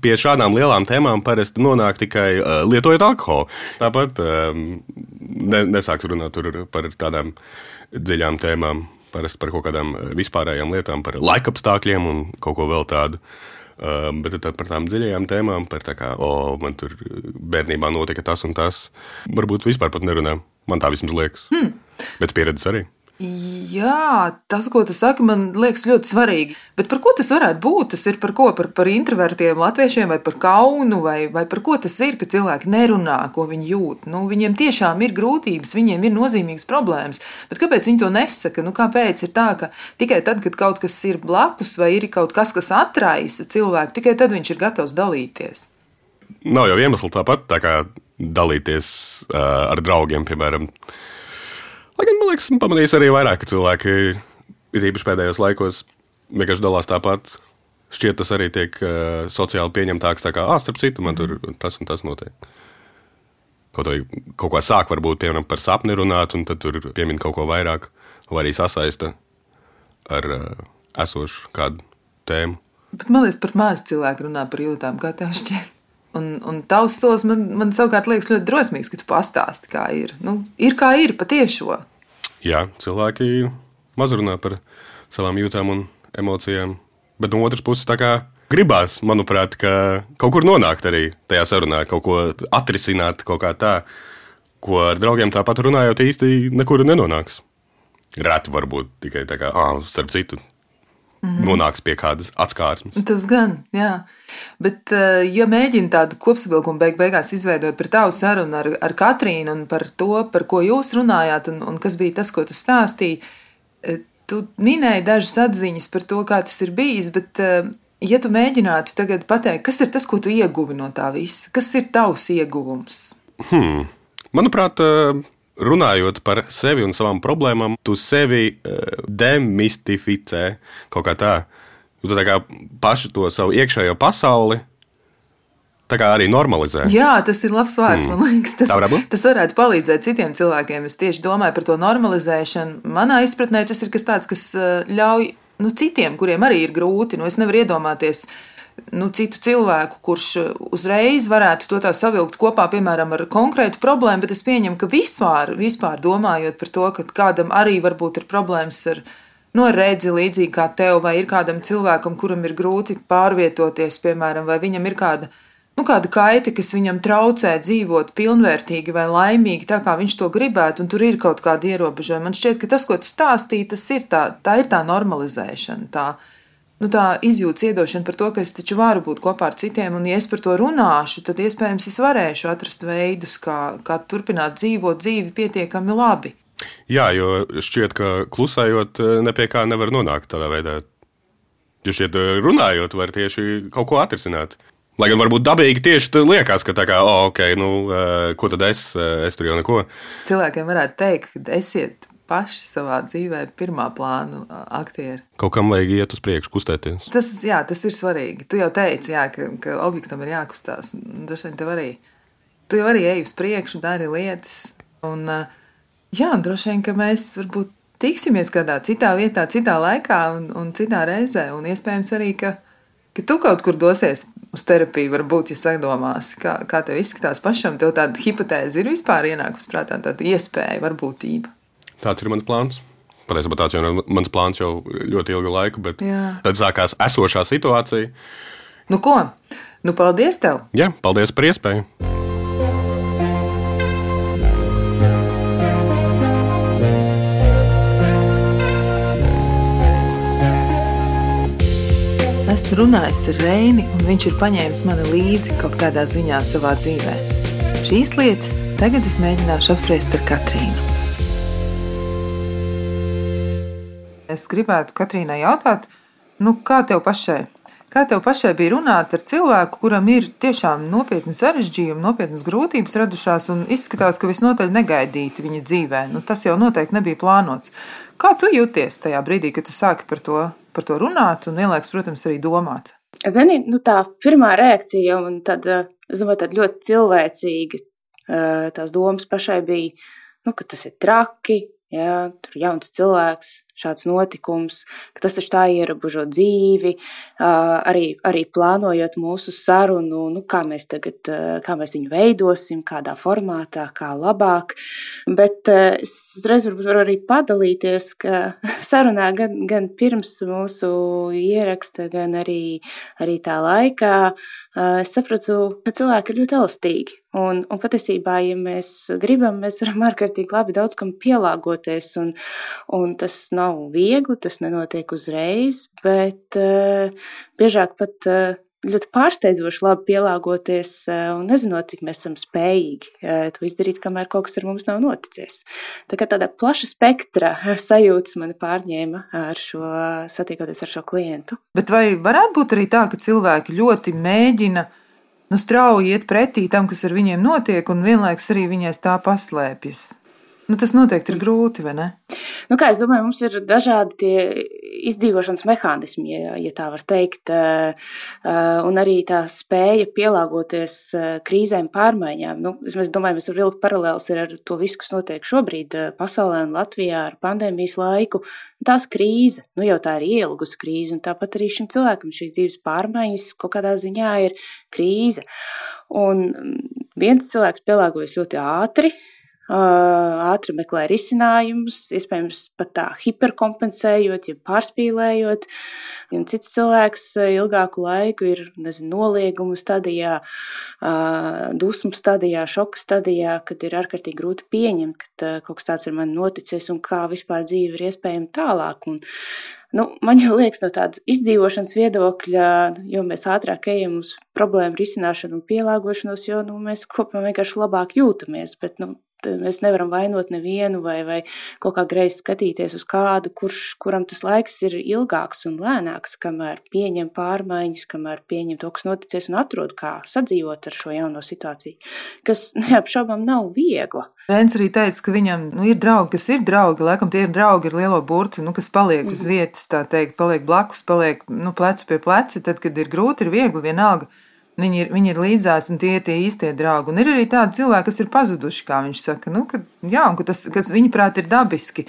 Speaker 2: pie šādām lielām tēmām parasti nonāk tikai uh, lietojot alkoholu. Tāpat um, ne, nesāks runāt par tādām dziļām tēmām, parasti par kaut kādām vispārējām lietām, par laikapstākļiem un kaut ko vēl tādu. Um, bet par tām dziļajām tēmām, par tā kā, oh, man tur bērnībā notika tas un tas, varbūt vispār pat nerunā. Man tā vismaz liekas. Hmm. Pēc pieredzes arī.
Speaker 1: Jā, tas, ko tu saki, man liekas ļoti svarīgi. Bet par ko tas varētu būt? Tas ir par ko? Par, par introvertiem latviešiem, vai par kaunu, vai, vai par ko tas ir, ka cilvēki nerunā, ko viņi jūt. Nu, viņiem tiešām ir grūtības, viņiem ir nozīmīgas problēmas. Bet kāpēc viņi to nesaka? Nu, kāpēc ir tā, ka tikai tad, kad kaut kas ir blakus, vai ir kaut kas, kas atraisa cilvēku, tikai tad viņš ir gatavs dalīties?
Speaker 2: Nav jau iemesls tāpat tā kā dalīties uh, ar draugiem, piemēram. Lai gan, man liekas, pamanījis arī vairāk cilvēki, ir īpaši pēdējos laikos, vienkārši dalās tāpat. Šķiet, tas arī tiek uh, sociāli pieņemtāks. Tā kā, ah, starp citu, man tur tas un tas notiek. Kaut, vai, kaut ko sāk, varbūt, piemēram, par sapni runāt, un tad tur piemin kaut ko vairāk, vai arī sasaista ar uh, esošu kādu tēmu.
Speaker 1: Bet man liekas, pat maz cilvēku runā par jūtām, kā tev šķiet. Un, un tavs solis man, man savukārt liekas ļoti drosmīgs, ka tu pastāsti, kā ir. Nu, ir kā ir patiešo.
Speaker 2: Jā, cilvēki maz runā par savām jūtām un emocijām. Bet no otras puses, tā kā gribās, manuprāt, ka kaut kur nonākt arī tajā sarunā, kaut ko atrisināt, kaut kā tā, ko ar draugiem tāpat runājot īsti nekur nenonāks. Reti varbūt tikai tā kā, ah, starp citu, Mm -hmm. nonāks pie kādas atskārsmes.
Speaker 1: Tas gan, jā. Bet, eh, ja mēģina tādu kopsavilkumu beig beigās izveidot par tavu sarunu ar, ar Katrīnu un par to, par ko jūs runājāt, un, un kas bija tas, ko tu stāstīji, eh, tu minēji dažas atziņas par to, kā tas ir bijis, bet, eh, ja tu mēģinātu tagad pateikt, kas ir tas, ko tu ieguvi no tā visa, kas ir tavs ieguvums?
Speaker 2: Hmm. Manuprāt, runājot par sevi un savām problēmām, tu sevi uh, demistificē kaut kā tā. Tu tā kā paši to savu iekšējo pasauli. Tā kā arī normalizē.
Speaker 1: Jā, tas ir labs vārds. Mm. Man liekas, tas, varētu tas varētu palīdzēt citiem cilvēkiem. Es tieši domāju par to normalizēšanu. Manā izpratnē tas ir kas tāds, kas ļauj nu, citiem, kuriem arī ir grūti. Nu, es nevaru iedomāties, uh, nu, citu cilvēku, kurš uh, uzreiz varētu to tā savilkt kopā, piemēram, ar konkrētu problēmu, bet es pieņemu, ka vispār, vispār domājot par to, ka kādam arī varbūt ir problēmas ar, nu, ar redzi līdzīgi kā tev, vai ir kādam cilvēkam, kuram ir grūti pārvietoties, piemēram, vai viņam ir kāda. Nu, kāda kaita, kas viņam traucē dzīvot pilnvērtīgi vai laimīgi, tā kā viņš to gribētu, un tur ir kaut kāda ierobežojuma. Man šķiet, ka tas, ko tu stāstīji, tas ir tā, tā ir tā normalizēšana. Tā, nu, tā izjūtas iedošana par to, ka es taču varu būt kopā ar citiem, un, ja es par to runāšu, tad iespējams es varēšu atrast veidus, kā, kā turpināt dzīvot dzīvi pietiekami labi.
Speaker 2: Jā, jo šķiet, ka klusējot, eh, ne pie kā nevar nonākt tādā veidā. Jo šeit eh, runājot, var tieši kaut ko atrisināt. Lai gan varbūt dabīgi tieši liekas, ka tā kā, oh, ok, nu, eh, ko tad es, es tur jau neko.
Speaker 1: Cilvēkiem varētu teikt, ka esiet paši savā dzīvē pirmā plāna aktieri.
Speaker 2: Kaut kam vajag iet uz priekšu, kustēties.
Speaker 1: Tas, jā, tas ir svarīgi. Tu jau teici, jā, ka, ka objektam ir jākustās. Droši vien tev arī. Tu jau arī ej uz priekšu, dari lietas. Un, jā, droši vien, ka mēs varbūt tiksimies kādā citā vietā, citā laikā un, un citā reizē. Un iespējams arī, ka, ka tu kaut kur dosies uz terapiju, varbūt, ja sadomās, kā, kā tev izskatās pašam. Tev tāda hipotēze ir vispār ienākusi prātā, tāda iespēja, varbūtība.
Speaker 2: Tāds ir mans plāns. Patiesībā tāds jau ir mans plāns jau ļoti ilgu laiku, bet Jā. tad sākās esošā situācija.
Speaker 1: Nu, ko? Nu, paldies tev!
Speaker 2: Jā, paldies par iespēju!
Speaker 1: Esmu runājis ar Reini, un viņš ir paņēmis mani līdzi kaut kādā ziņā savā dzīvē. Šīs lietas tagad es mēģināšu apspriest ar Katrīnu. Es gribētu Katrīnai jautāt, nu, kā tev pašai? Kā tev pašai bija runāt ar cilvēku, kuram ir tiešām nopietni sarežģījumi, nopietnas grūtības radušās, un izskatās, ka visnotaļ negaidīti viņa dzīvē? Nu, tas jau noteikti nebija plānots. Kā tu jūties tajā brīdī, kad tu sāki par to, par to runāt, un vienlaikus, protams, arī domāt?
Speaker 3: Zini, nu tā pirmā reakcija jau tad, domāju, tāda ļoti cilvēcīga. Tās domas pašai bija, nu, ka tas ir traki, ja, tur jauns cilvēks, šāds notikums, ka tas taču tā ierobežo dzīvi, arī, arī plānojot mūsu sarunu, nu, kā, mēs tagad, kā mēs viņu veidosim, kādā formātā, kā labāk. Bet es uzreiz varu arī padalīties, ka (laughs) sarunā gan, gan pirms mūsu ieraksta, gan arī, arī tā laikā es sapratu, ka cilvēki ir ļoti elastīgi. Un, un patiesībā, ja mēs gribam, mēs varam ārkārtīgi labi daudz kam pielāgoties. Un, un tas nav viegli, tas nenotiek uzreiz, bet uh, biežāk pat uh, ļoti pārsteidzoši labi pielāgoties uh, un nezinot, cik mēs esam spējīgi to izdarīt, kamēr kaut kas ar mums nav noticis. Tā kā tāda plaša spektra sajūtas mani pārņēma ar šo, satiekoties ar šo klientu.
Speaker 1: Bet vai varētu būt arī tā, ka cilvēki ļoti mēģina nu, strauji iet pretī tam, kas ar viņiem notiek, un vienlaikus arī viņiem tā paslēpjas. Nu, tas noteikti ir grūti, vai ne?
Speaker 3: Nu, kā es domāju, mums ir dažādi tie izdzīvošanas mehānismi, ja, ja tā var teikt, eh, eh, un arī tā spēja pielāgoties eh, krīzēm, pārmaiņām. Nu, es domāju, mēs varam vilkt paralēlus ar to visu, kas notiek šobrīd pasaulē un Latvijā ar pandēmijas laiku. Tās krīze, nu jau tā ir ielgusi krīze, un tāpat arī šim cilvēkam šīs dzīves pārmaiņas kaut kādā ziņā ir krīze. Un mm, viens cilvēks pielāgojas ļoti ātri, ātri meklē risinājumus, iespējams, pat tā hiperkompensējot, ja pārspīlējot. Un cits cilvēks ilgāku laiku ir nezinu, nolieguma stadijā, dusmu stadijā, šoka stadijā, kad ir ārkārtīgi grūti pieņemt, ka kaut kas tāds ir man noticis un kā vispār dzīve ir iespējama tālāk. Un, Nu, man jau liekas, no tādas izdzīvošanas viedokļa, jo mēs ātrāk ejam uz problēmu risināšanu un pielāgošanos, jo nu, mēs kopumā vienkārši labāk jūtamies. Bet nu, mēs nevaram vainot nevienu vai, vai kaut kā greizi skatīties uz kādu, kurš, kuram tas laiks ir ilgāks un lēnāks, kamēr pieņem pārmaiņas, kamēr pieņem to, kas noticis un atrod, kā sadzīvot ar šo jauno situāciju, kas (laughs) neapšaubām nav viegla.
Speaker 1: Rēns arī teica, ka viņam nu, ir draugi, kas ir draugi, laikam tie ir draugi ar lielo burtu, nu, kas paliek mm -hmm. uz mhm. vietas, tā teikt, paliek blakus, paliek nu, plecu pie pleca, tad, kad ir grūti, ir viegli vienalga Viņi ir, viņi ir līdzās, un tie ir tie īstie draugi. Un ir arī tādi cilvēki, kas ir pazuduši, kā viņš saka, nu, ka, jā, un ka tas, kas viņuprāt ir dabiski.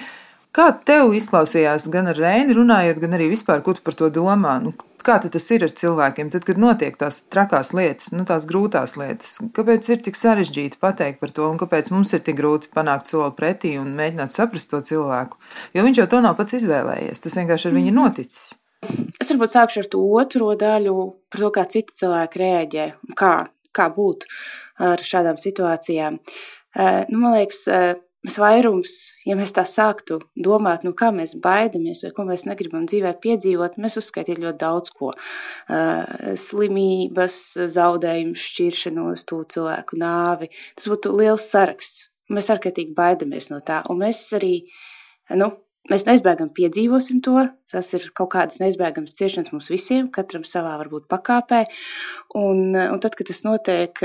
Speaker 1: Kā tev izklausījās gan ar Reini runājot, gan arī vispār, ko tu par to domā? Nu, kā tas ir ar cilvēkiem, tad, kad notiek tās trakās lietas, nu, tās grūtās lietas? Kāpēc ir tik sarežģīti pateikt par to, un kāpēc mums ir tik grūti panākt soli pretī un mēģināt saprast to cilvēku? Jo viņš jau to nav pats izvēlējies, tas vienkārši ar viņu ir noticis.
Speaker 3: Es varbūt sākšu ar to otro daļu, par to, kā citi cilvēki reaģē, kā, kā būt ar šādām situācijām. Eh, nu, man liekas, eh, mēs vairums, ja mēs tā sāktu domāt, nu, kā mēs baidamies vai ko mēs negribam dzīvē piedzīvot, mēs uzskaitītu ļoti daudz ko. Eh, slimības, zaudējumus, šķiršanos, to cilvēku nāvi. Tas būtu liels saraksts. Mēs ārkārtīgi baidamies no tā. Un mēs arī, nu, Mēs neizbēgami piedzīvosim to. Tas ir kaut kādas neizbēgamas ciešanas mums visiem, katram savā varbūt pakāpē. Un, un tad, kad tas notiek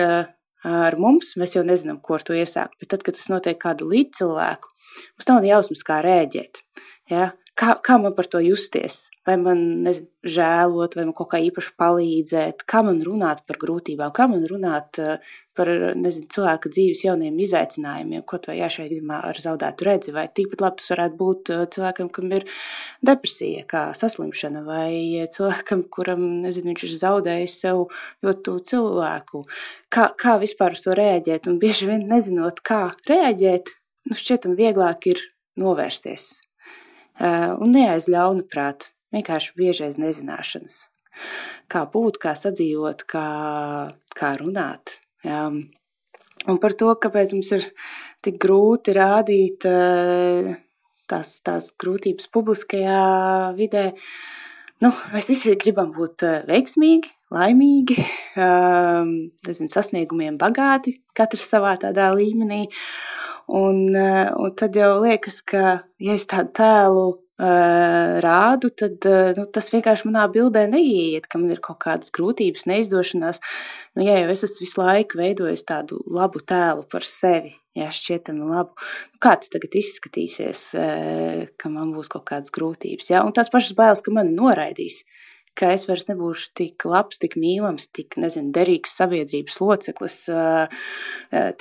Speaker 3: ar mums, mēs jau nezinām, ko ar to iesākt. Bet tad, kad tas notiek kādu līdzcilvēku, mums nav jausmas, kā rēģēt. Ja? Kā, kā man par to justies? Vai man nezinu, žēlot, vai man kaut kā īpaši palīdzēt, kā man runāt par grūtībām, kā man runāt eh, par nezinu, cilvēka dzīves jauniem izaicinājumiem, ko vai jā, šajā gadījumā ar zaudētu redzi, vai tikpat labi tas varētu būt eh, cilvēkam, kam ir depresija, kā saslimšana, vai cilvēkam, kuram, nezinu, viņš ir zaudējis sev ļoti tuvu cilvēku. Kā, kā vispār uz to reaģēt, un bieži vien nezinot, kā reaģēt, nu šķietam vieglāk ir novērsties un neaiz ļauna prāta, vienkārši biežais nezināšanas. Kā būt, kā sadzīvot, kā, kā runāt. Jā. Un par to, kāpēc mums ir tik grūti rādīt eh, tās, tās grūtības publiskajā vidē. Nu, mēs visi gribam būt eh, veiksmīgi, laimīgi, (laughs) nezinu, sasniegumiem bagāti, katrs savā tādā līmenī. Un, eh, un tad jau liekas, ka, ja es tādu tēlu uh, rādu, tad uh, nu, tas vienkārši manā bildē neieiet, ka man ir kaut kādas grūtības, neizdošanās. Nu, ja jau es esmu visu laiku veidojis tādu labu tēlu par sevi, jā, šķietami labu. Nu, kā tas tagad izskatīsies, uh, ka man būs kaut kādas grūtības? Jā? Un tās pašas bailes, ka mani noraidīs ka es vairs nebūšu tik labs, tik mīlams, tik nezinu, derīgs sabiedrības loceklis,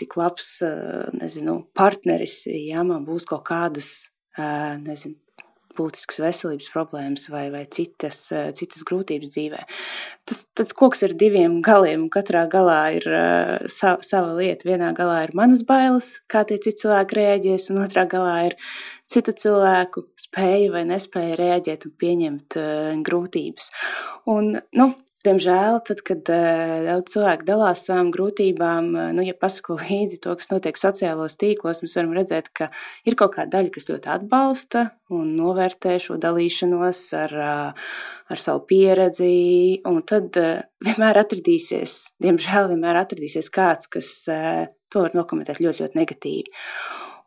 Speaker 3: tik labs nezinu, partneris, ja man būs kaut kādas nezinu, būtiskas veselības problēmas vai, vai citas, citas grūtības dzīvē. Tas, tas koks ar diviem galiem, un katrā galā ir uh, sa, sava lieta. Vienā galā ir manas bailes, kā tie citi cilvēki reaģēs, un otrā galā ir citu cilvēku spēja vai nespēja reaģēt un pieņemt uh, grūtības. Un, nu, Diemžēl, tad, kad uh, daudz cilvēku dalās savām grūtībām, uh, nu, ja pasako (laughs) līdzi to, kas notiek sociālos tīklos, mēs varam redzēt, ka ir kaut kāda daļa, kas ļoti atbalsta un novērtē šo dalīšanos ar, uh, ar savu pieredzi. Un tad vienmēr atradīsies, diemžēl, vienmēr atradīsies kāds, kas to var nokomentēt ļoti, ļoti negatīvi.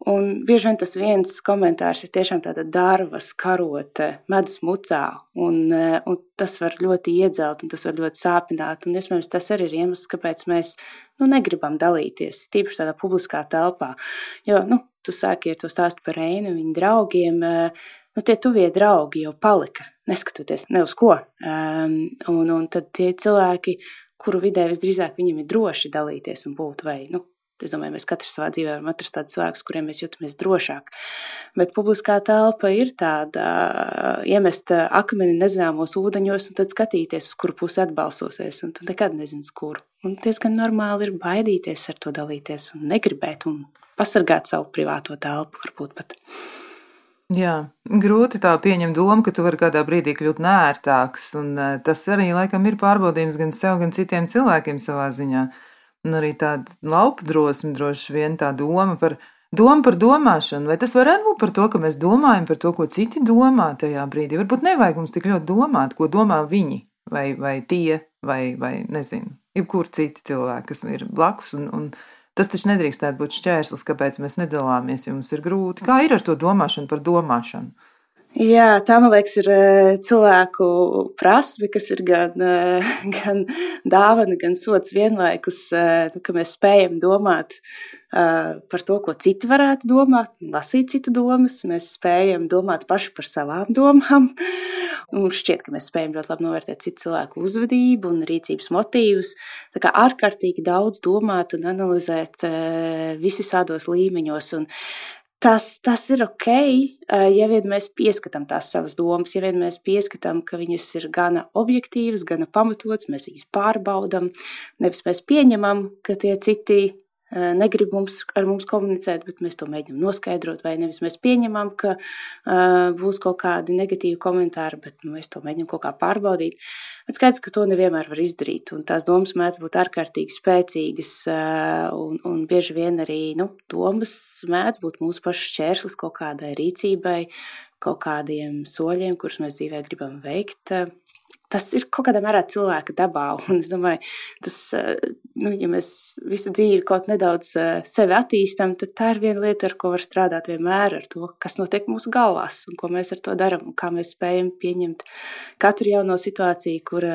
Speaker 3: Un bieži vien tas viens komentārs ir tiešām tāda dārvas karote, medus mucā, un, eh, un tas var ļoti iedzelt, un tas var ļoti sāpināt. Un, iespējams, tas arī ir iemesls, kāpēc mēs nu, negribam dalīties, tīpaši tādā publiskā telpā. Jo nu, tu sāki ar to stāstu par Reinu viņa draugiem. Nu, tie tuvie draugi jau palika, neskatoties ne uz ko. Um, un, un tad tie cilvēki, kuru vidē visdrīzāk viņiem ir droši dalīties un būt vai nu, Es domāju, mēs katrs savā dzīvē varam atrast tādus cilvēkus, kuriem mēs jūtamies drošāk. Bet publiskā telpa ir tāda iemest akmeni nezināmos ūdeņos un tad skatīties, uz kuru pusi atbalsosies. Un tu nekad nezini, kur. Un diezgan normāli ir baidīties ar to dalīties un negribēt un pasargāt savu privāto telpu varbūt pat.
Speaker 1: Jā, grūti tā pieņemt domu, ka tu vari kādā brīdī kļūt nērtāks. Un tas arī laikam ir pārbaudījums gan sev, gan citiem cilvēkiem savā ziņā un arī tāda laupa drosme, droši vien tā doma par, doma par domāšanu. Vai tas varētu būt par to, ka mēs domājam par to, ko citi domā tajā brīdī? Varbūt nevajag mums tik ļoti domāt, ko domā viņi vai, vai tie, vai, vai nezinu, jebkur citi cilvēki, kas ir blakus. Un, un tas taču nedrīkstētu būt šķērslis, kāpēc mēs nedalāmies, ja mums ir grūti. Kā ir ar to domāšanu par domāšanu?
Speaker 3: Jā, tā man liekas, ir cilvēku prasme, kas ir gan, (laughs) gan dāvana, gan sots vienlaikus, ka mēs spējam domāt par to, ko citi varētu domāt, lasīt citu domas. Mēs spējam domāt paši par savām domām. (laughs) Mums šķiet, ka mēs spējam ļoti labi novērtēt citu cilvēku uzvedību un rīcības motīvus. Tā kā ārkārtīgi daudz domāt un analizēt visvisādos līmeņos. Un Tas, tas ir ok, ja vien mēs pieskatām tās savas domas, ja vien mēs pieskatām, ka viņas ir gana objektīvas, gana pamatotas, mēs viņas pārbaudām. Nevis mēs pieņemam, ka tie citi negrib mums, ar mums komunicēt, bet mēs to mēģinām noskaidrot, vai nevis mēs pieņemam, ka uh, būs kaut kādi negatīvi komentāri, bet nu, mēs to mēģinām kaut kā pārbaudīt. Bet skaidrs, ka to nevienmēr var izdarīt, un tās domas mēdz būt ārkārtīgi spēcīgas, uh, un, un bieži vien arī nu, domas mēdz būt mūsu pašu šķērslis kaut kādai rīcībai, kaut kādiem soļiem, kurus mēs dzīvē gribam veikt. Uh, tas ir kaut kādā mērā cilvēka dabā. Un es domāju, tas, eh, nu, ja mēs visu dzīvi kaut nedaudz eh, sevi attīstam, tad tā ir viena lieta, ar ko var strādāt vienmēr, ar to, kas notiek mūsu galvās un ko mēs ar to darām, un kā mēs spējam pieņemt katru jauno situāciju, kur,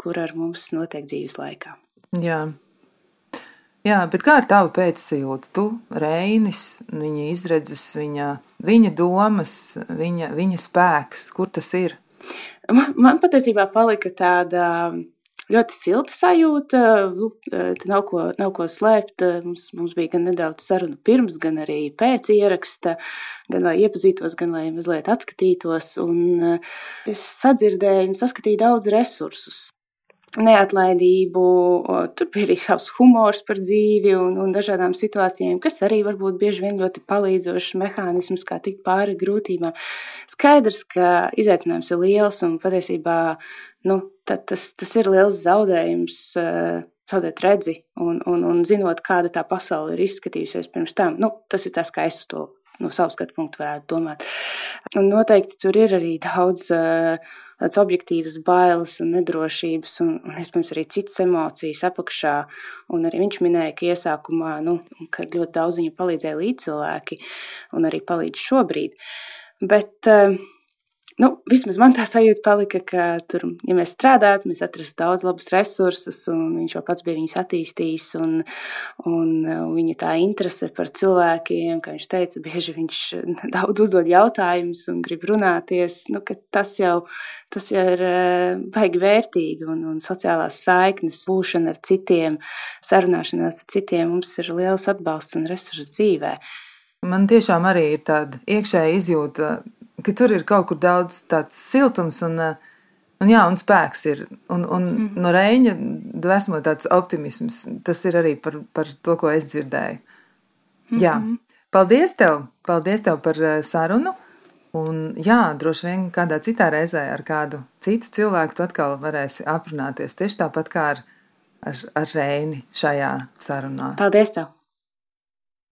Speaker 3: kur ar mums notiek dzīves laikā.
Speaker 1: Jā. Jā, bet kā ir tava pēcsajūta? Tu, Reinis, viņa izredzes, viņa, viņa domas, viņa, viņa spēks, kur tas ir?
Speaker 3: Man, man patiesībā palika tāda ļoti silta sajūta. Nu, nav ko, nav ko slēpt. Mums, mums bija gan nedaudz sarunu pirms, gan arī pēc ieraksta, gan lai iepazītos, gan lai mazliet atskatītos. Un es sadzirdēju un saskatīju daudz resursus neatlaidību, tur bija arī savs humors par dzīvi un, un dažādām situācijām, kas arī var būt bieži vien ļoti palīdzošs mehānisms, kā tikt pāri grūtībām. Skaidrs, ka izaicinājums ir liels un patiesībā nu, tas, tas ir liels zaudējums. Zaudēt redzi un, un, un zinot, kāda tā pasaule ir izskatījusies pirms tam. Nu, tas ir tas, kā es to no savas skatu punktu varētu domāt. Un noteikti tur ir arī daudz uh, tādas objektīvas bailes un nedrošības, un, un iespējams arī citas emocijas apakšā. Un arī viņš minēja, ka iesākumā, nu, kad ļoti daudz viņa palīdzēja līdzcilvēki, un arī palīdz šobrīd. Bet, uh, nu, vismaz man tā sajūta palika, ka tur, ja mēs strādājam, mēs atrastu daudz labus resursus, un viņš jau pats bija viņus attīstījis. Un, un, un viņa tā interese par cilvēkiem, kā viņš teica, bieži viņš (laughs) daudz uzdod jautājumus un grib runāties. Nu, tas jau tas jau ir baigi vērtīgi, un, un sociālās saiknes, būšana ar citiem, sarunāšanās ar citiem, mums ir liels atbalsts un resurss dzīvē.
Speaker 1: Man tiešām arī ir tāda iekšēja izjūta ka tur ir kaut kur daudz tāds siltums un, eh, un, jā, un spēks ir. Un, un mm. no Reņa dvēsmo tāds optimisms. Tas ir arī par, par to, ko es dzirdēju. Mm -hmm. Jā, paldies tev! Paldies tev par eh, sarunu! Un, jā, droši vien kādā citā reizē ar kādu citu cilvēku tu atkal varēsi aprunāties tieši tāpat kā ar, ar, ar Reini šajā sarunā.
Speaker 3: Paldies tev!